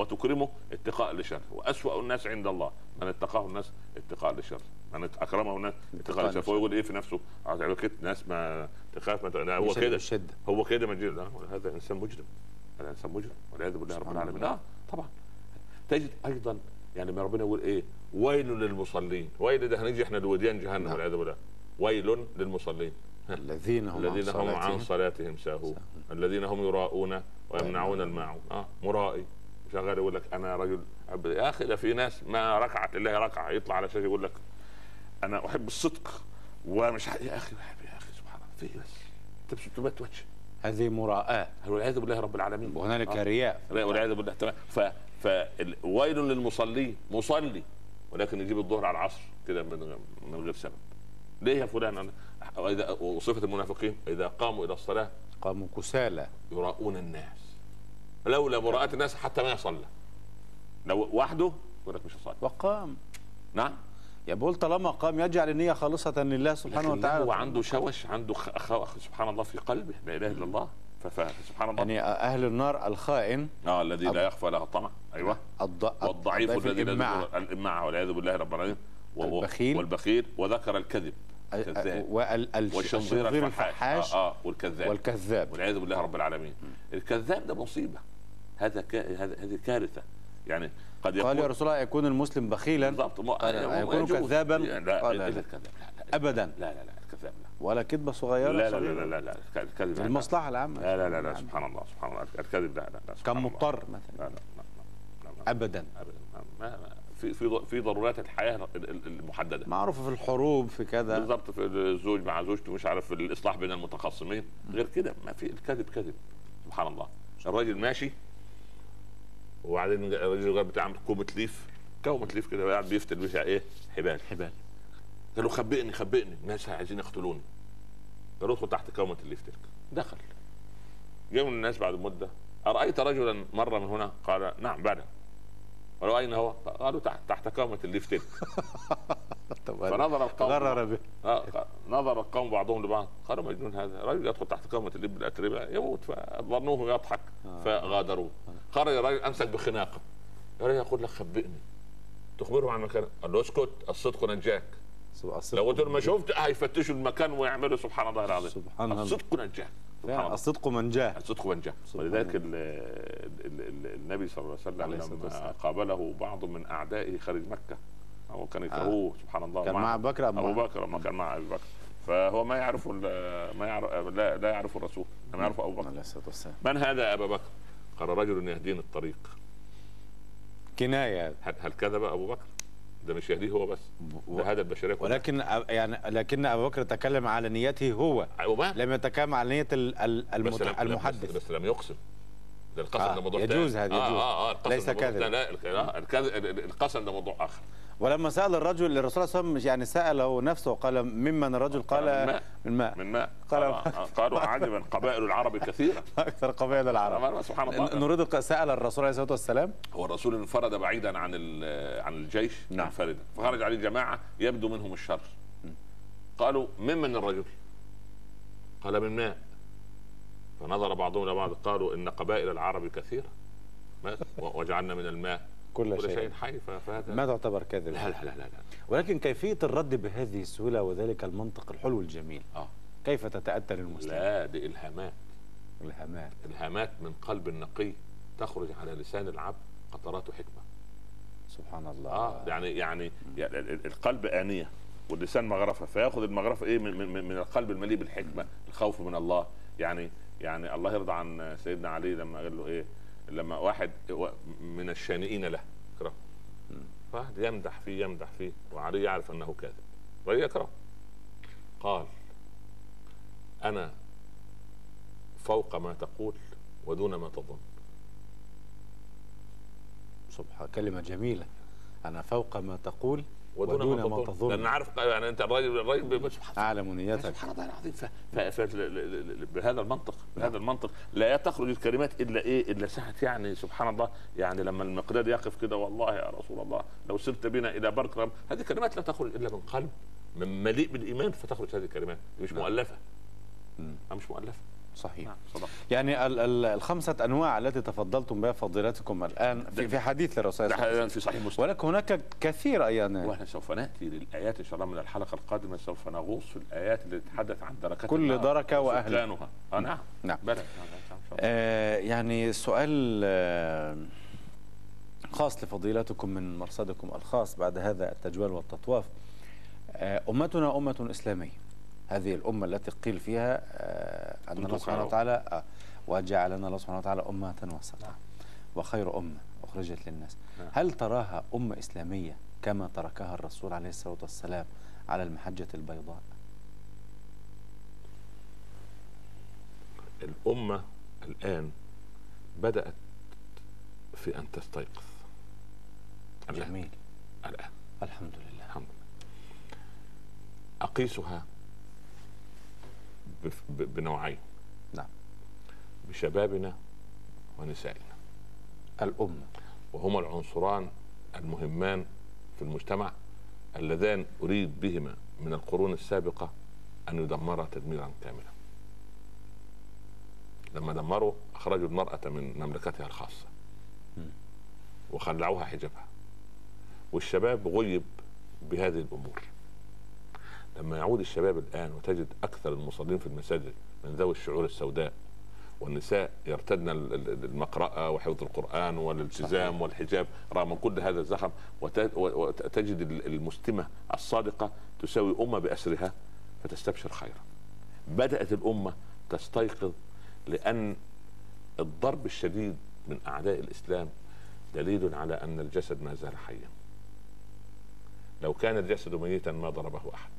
وتكرمه اتقاء لشر. وأسوأ الناس عند الله من اتقاه الناس اتقاء لشر. من أكرمه الناس اتقاء لشر. فهو يقول إيه في نفسه؟ كده ناس ما تخاف ما هو كده. هو كده لا هذا إنسان مجرم. هذا انسان مجرم والعياذ بالله رب العالمين. آه طبعا. تجد أيضا يعني ما ربنا يقول إيه؟ ويل للمصلين. ويل ده هنيجي إحنا لوديان جهنم نعم. والعياذ بالله. ويل للمصلين. الذين هم الذين هم عن صلاتهم ساهون. الذين هم يراءون ويمنعون الماعون. آه مرائي. شغال يقول لك أنا رجل يا أخي ده في ناس ما ركعت لله ركعة. يطلع على شاشه يقول لك أنا أحب الصدق ومش يا أخي يا أخي سبحان الله. في إيه بس؟ انت مش وجه. هذه مراءة. والعياذ بالله رب العالمين؟ وهنالك آه. رياء. والعياذ بالله. تمام. ف فويل للمصلين مصلي. ولكن يجيب الظهر على العصر كده من من غير سبب. ليه يا فلان؟ أنا- وإذا وصفة المنافقين. إذا قاموا إلى الصلاة قاموا كسالى. يراؤون الناس. لولا مراءة الناس حتى ما يصلى. لو وحده يقول لك مش هصلي وقام. نعم. يقول طالما قام يجعل النية خالصة لله سبحانه وتعالى. هو عنده شوش عنده خ... سبحان الله في قلبه لا إله إلا الله. فسبحان الله. يعني أهل النار الخائن. آه الذي لا يخفى له الطمع. أيوه. الض... والضعيف الضعيف الذي لا الإمعة والعياذ بالله رب العالمين. و- و- البخيل. والبخيل. وذكر الكذب. والشنظير الفحاش. الفحاش. آه, آه والكذاب. والكذاب. والعياذ بالله رب العالمين. الكذاب ده مصيبة. هذا هذه كارثة. يعني قد يكون قال يا رسول الله يكون المسلم بخيلا بالضبط يكون. كذابا؟ لا لا لا. لا الكذاب لا لا لا لا لا الكذاب لا ولا كذبة صغيرة لا لا لا. لا لا لا الكذب لا. المصلحة العامة لا لا لا لا سبحان الله سبحان الله الكذب لا لا لا كان. مضطر لا مثلا لا لا لا لا لا أبدا ابدا ما ما في في في ضرورات الحياة ال- ال- المحدده معروف في الحروب في كذا بالضبط في الزوج مع زوجته مش عارف الاصلاح بين المتخاصمين غير كده ما في الكذب كذب سبحان الله الراجل ماشي وبعدين الراجل بتاع كومه ليف كومه ليف كده قاعد بيفتل بيها إيه؟ حبال. حبال. قال له خبئني خبئني. الناس عايزين يقتلوني. قال له ادخل تحت كومة الليف تلك. دخل. جاء من الناس بعد مدة. أرأيت رجلا مر من هنا؟ قال نعم بلى قالوا اين هو؟ قالوا تحت تحت كومه الليف تلك فنظر القوم. غرر به. آه، نظر القوم بعضهم لبعض. قالوا مجنون هذا. رجل يدخل تحت كومة الليف بالأتربة يموت فظنوه يضحك فغادروه خرج الرجل أمسك بخناقة. يا رجل يقول لك خبئني. تخبره عن مكان قال له اسكت الصدق نجاك. لو له ما شفت هيفتشوا المكان ويعملوا سبحان الله العظيم. سبحان الله. الصدق الله. الصدق من جاه الصدق منجاة. ولذلك ال ال ال النبي صلى الله عليه وسلم لما. قابله بعض من أعدائه خارج مكة. هو كان يكرهوه سبحان الله. كان مع أبو بكر أبو بكر ما كان مع ابي بكر. فهو ما يعرف ما يعرف لا, لا يعرف الرسول انما يعرف أبو بكر. عليه الصلاة والسلام. من هذا أبا بكر؟ قال رجل يهديني الطريق. كناية. هل كذب أبو بكر؟ ده مش يهديه هو بس ده هذا البشريه كلها ولكن يعني لكن أبو بكر تكلم على نيته هو وما لم يتكلم على نية ال- ال- بس المحدث. بس لم يقسم. ده القسم آه، ده موضوع يجوز تاني. هذا، آه يجوز. آه آه القسم ليس كذب. لا آه، ال- القسم ده موضوع آخر ولما سأل الرجل الرسول صلى الله عليه وسلم يعني سأله نفسه قال ممن الرجل قال من ماء. من ماء من ماء قال- قال قالوا عجبا قبائل العرب كثيرة أكثر قبائل العرب سبحان الله نريد سأل الرسول عليه الصلاة والسلام هو الرسول انفرد بعيدا عن عن الجيش نعم. منفردا فخرج عليه جماعة يبدو منهم الشر قالوا ممن الرجل؟ قال من ماء فنظر بعضهم إلى بعض قالوا إن قبائل العرب كثيرة. وجعلنا من الماء. كل كل شيء. شيء حي فهذا ما تعتبر كذب لا لا لا لا, لا. ولكن كيفية الرد بهذه السهولة وذلك المنطق الحلو الجميل آه. كيف تتاتى للمسلم لا دي إلهامات. إلهامات الهامات من قلب نقي تخرج على لسان العبد قطرات حكمة. سبحان الله. آه يعني يعني يعني ال- ال- القلب آنية واللسان مغرفة فيأخذ المغرفة إيه من, من, من القلب المليء بالحكمة الخوف من الله. يعني يعني الله يرضى عن سيدنا علي لما قال له إيه؟ لما واحد من الشانئين له يكره فواحد يمدح فيه يمدح فيه وعلي يعرف أنه كاذب ويكره قال أنا فوق ما تقول ودون ما تظن. سبحان كلمة جميلة. أنا فوق ما تقول ودون, ودون ما, تظن. لأن عارف يعني أنت الراجل الراجل أعلم نيتك. سبحان الله العظيم. بهذا المنطق بهذا المنطق. لا تخرج الكلمات إلا إيه؟ إلا ساعه يعني سبحان الله. يعني لما المقداد يقف كده والله يا رسول الله لو سرت بنا إلى بركرم هذه كلمات لا تخرج إلا من قلب من مليء بالإيمان فتخرج هذه الكلمات. مش مؤلفة. مم. مش مؤلفة. صحيح. نعم. صدق. يعني ال- ال- الخمسة أنواع التي تفضلتم بها فضيلتكم الآن في, في حديث للرسول صلى الله عليه ده وسلم في صحيح مسلم. ولكن هناك كثير أيضا وإحنا سوف نأتي للآيات إن شاء الله من الحلقة القادمة. سوف نغوص في الآيات اللي تتحدث عن دركات كل وأهلها. وسكانها. آه نعم. نعم. بلى. نعم، نعم، نعم،. آه يعني سؤال آه خاص لفضيلتكم من مرصدكم الخاص بعد هذا التجوال والتطواف. آه أمتنا أمة إسلامية. هذه الأمة التي قيل فيها آه أن الله سبحانه وتعالى آه وجعلنا الله سبحانه وتعالى أمة وسطا وخير أمة أخرجت للناس. نعم. هل تراها أمة إسلامية كما تركها الرسول عليه الصلاة والسلام على المحجة البيضاء؟ الأمة الآن بدأت في أن تستيقظ. جميل. الآن. الحمد لله. الحمد لله. أقيسها بنوعين. نعم. بشبابنا ونسائنا. الأمة. وهما العنصران المهمان في المجتمع اللذان أريد بهما من القرون السابقة أن يدمرا تدميرا كاملا. لما دمروا أخرجوا المرأة من مملكتها الخاصة. وخلعوها حجابها. والشباب غيب بهذه الأمور. لما يعود الشباب الآن وتجد أكثر المصلين في المساجد من ذوي الشعور السوداء والنساء يرتدن ال- ال- المقرأة وحفظ القرآن والالتزام. والحجاب رغم كل هذا الزخم وتجد ال- المسلمة الصادقة تساوي أمة بأسرها فتستبشر خيرا. بدأت الأمة تستيقظ لأن الضرب الشديد من أعداء الإسلام دليل على أن الجسد ما زال حيا. لو كان الجسد ميتا ما ضربه أحد.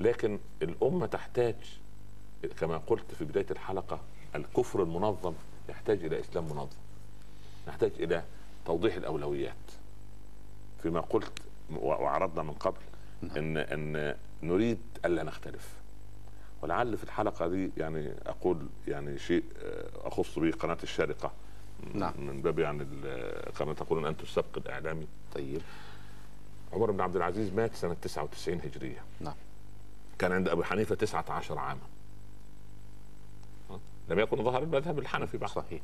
لكن الأمة تحتاج كما قلت في بداية الحلقة الكفر المنظم يحتاج إلى إسلام منظم نحتاج إلى توضيح الأولويات. فيما قلت وعرضنا من قبل إن إن نريد ألا نختلف. ولعل في الحلقة دي يعني أقول يعني شيء آه، أخص به قناة الشارقة. نعم. من باب يعني كما تقولون أنتم السبق الإعلامي. طيب. عمر بن عبد العزيز مات سنة 99 هجرية. نعم. كان عند ابي حنيفة 19 عاما؟ لم يكن ظهر المذهب الحنفي بعد. صحيح.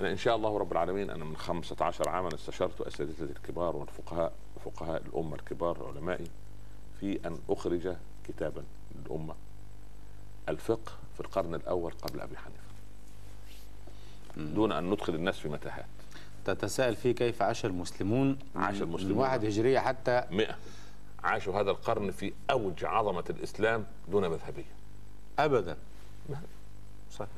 أنا إن شاء الله رب العالمين أنا من 15 عاما استشرت اساتذتي الكبار والفقهاء فقهاء الأمة الكبار علمائي في أن أخرج كتابا للأمة. الفقه في القرن الأول قبل أبي حنيفة. دون أن ندخل الناس في متاهات. تتساءل فيه كيف عاش المسلمون؟ عاش من المسلمون. واحد هجرية حتى مئة. عاشوا هذا القرن في أوج عظمة الإسلام دون مذهبية أبدا صحيح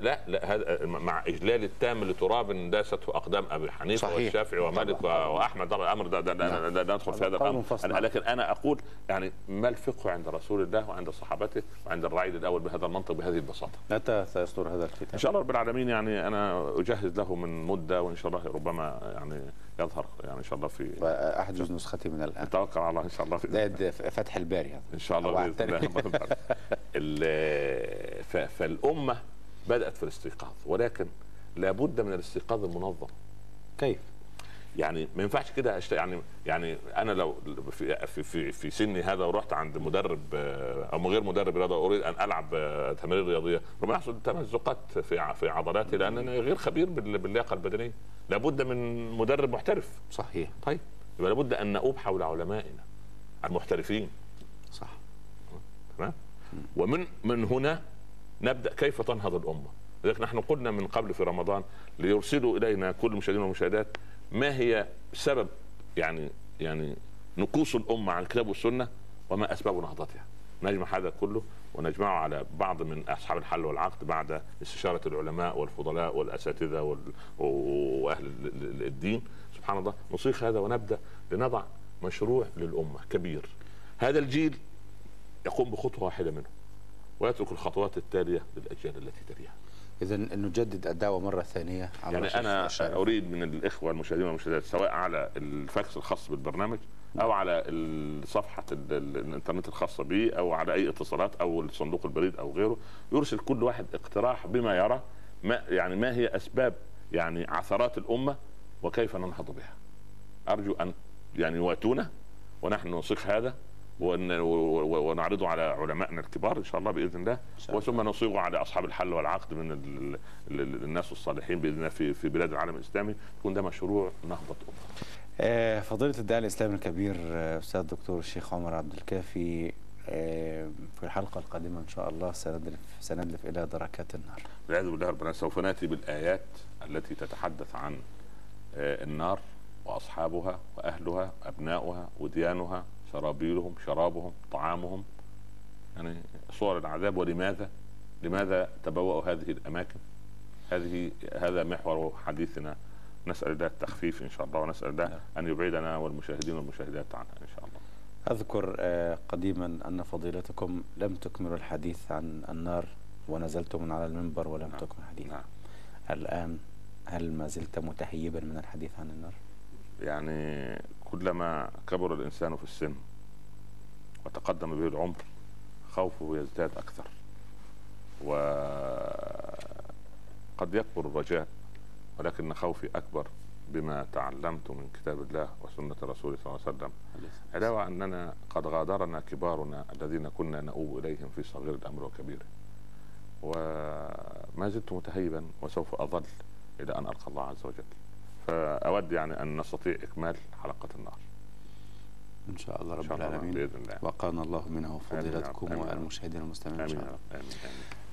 لا لا هذا مع إجلال التام لتراب داسته اقدام أبي حنيفة صحيح. والشافعي ومالك طبعا. وأحمد ده الأمر ده, ده, ده, نعم. ده, ده ندخل في هذا الأمر. أنا لكن أنا أقول يعني ما الفقه عند رسول الله وعند صحابته وعند الرعيل الأول بهذا المنطق بهذه البساطة متى سيصدر هذا إن الكتاب؟ شاء الله رب العالمين يعني أنا أجهز له من مدة وإن شاء الله ربما يعني يظهر يعني إن شاء الله في أحجز نسختي من الآن نتوكل على الله إن شاء الله في فتح الباري إن شاء الله بإذن. الله ال- ف- فالأمة بدأت في الاستيقاظ ولكن لابد من الاستيقاظ المنظم كيف؟ يعني ما ينفعش كده أشت... يعني يعني أنا لو في في في, في سني هذا ورحت عند مدرب آه، أو من غير مدرب رياضة أريد أن ألعب آه، تمارين رياضية. ربما يحصل تمزقات في في عضلاتي لأن أنا غير خبير بال- باللياقة البدنية. لابد من مدرب محترف. صحيح. طيب. يبقى لابد أن نؤوب حول علمائنا المحترفين. صح. تمام؟ ومن من هنا نبدأ كيف تنهض الأمة. لذلك نحن قلنا من قبل في رمضان ليرسلوا إلينا كل المشاهدين والمشاهدات ما هي سبب يعني يعني نكوص الأمة عن الكتاب والسنة وما أسباب نهضتها؟ نجمع هذا كله ونجمعه على بعض من أصحاب الحل والعقد بعد استشارة العلماء والفضلاء والأساتذة وال... وأهل ال- ال- الدين. سبحان الله نصيغ هذا ونبدأ لنضع مشروع للأمة كبير. هذا الجيل يقوم بخطوة واحدة منه ويترك الخطوات التالية للأجيال التي تليها. إذا نجدد الدعوة مرة ثانية على يعني أنا. أريد من الإخوة المشاهدين والمشاهدات سواء على الفاكس الخاص بالبرنامج أو على صفحه ال- ال- الإنترنت الخاصة به أو على أي اتصالات أو صندوق البريد أو غيره يرسل كل واحد اقتراح بما يرى ما يعني ما هي أسباب يعني عثرات الأمة وكيف ننهض بها. أرجو أن يعني يواتونا ونحن نصيغ هذا ونعرضه على علمائنا الكبار إن شاء الله بإذن الله. وثم نصيغه على أصحاب الحل والعقد من ال- ال- ال- الناس الصالحين بإذن الله في في بلاد العالم الإسلامي يكون ده مشروع نهضة امه. آه، فضيلة الداعي الإسلامي الكبير آه، أستاذ الدكتور الشيخ عمر عبد الكافي آه، في الحلقة القادمة إن شاء الله سندلف سندلف إلى دركات النار والعياذ بالله ربنا سوف نأتي بالآيات التي تتحدث عن النار وأصحابها وأهلها ابناؤها وديانها سرابيلهم شرابهم طعامهم يعني صور العذاب. ولماذا؟ لماذا تبوأوا هذه الأماكن؟ هذه هذا محور حديثنا. نسأل الله التخفيف إن شاء الله ونسأل الله أن يبعدنا والمشاهدين والمشاهدات عنها إن شاء الله. أذكر آه، قديما أن فضيلتكم لم تكملوا الحديث عن النار ونزلتم من على المنبر ولم نعم. تكمل الحديث. نعم. الآن هل ما زلت متهيبا من الحديث عن النار؟ يعني كلما كبر الإنسان في السن وتقدم به العمر خوفه يزداد أكثر وقد يكبر الرجاء ولكن خوفي أكبر بما تعلمت من كتاب الله وسنة رسوله صلى الله عليه وسلم. علاوه أننا قد غادرنا كبارنا الذين كنا نؤوب إليهم في صغير الأمر وكبيره وما زلت متهيبا وسوف أظل إلى أن ألقى الله عز وجل. فأود يعني أن نستطيع إكمال حلقة النار إن شاء الله إن رب العالمين. بإذن الله. وقانا الله منه آمين يا فضيلتكم رب. آمين يا رب. والمشاهدين المستمعين إن امين شاء الله. آمين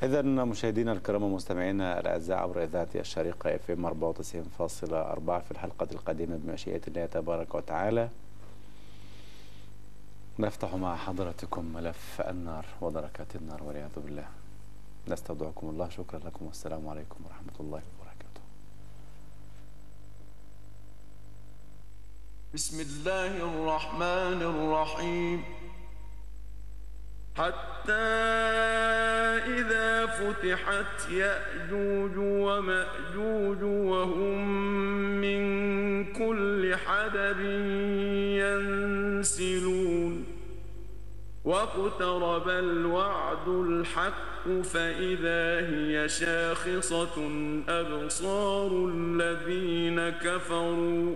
إذا مشاهدينا الكرام ومستمعينا الأعزاء عبر إذاعة الشريقة إف إم 94.4 في الحلقة القادمة بمشيئة الله تبارك وتعالى. نفتح مع حضرتكم ملف النار ودركات النار والعياذ بالله. نستودعكم الله شكرا لكم والسلام عليكم ورحمة الله وبركاته بسم الله الرحمن الرحيم. حتى إذا فتحت يأجوج ومأجوج وهم من كل حدب ينسلون. واقترب الوعد الحق فإذا هي شاخصة أبصار الذين كفروا.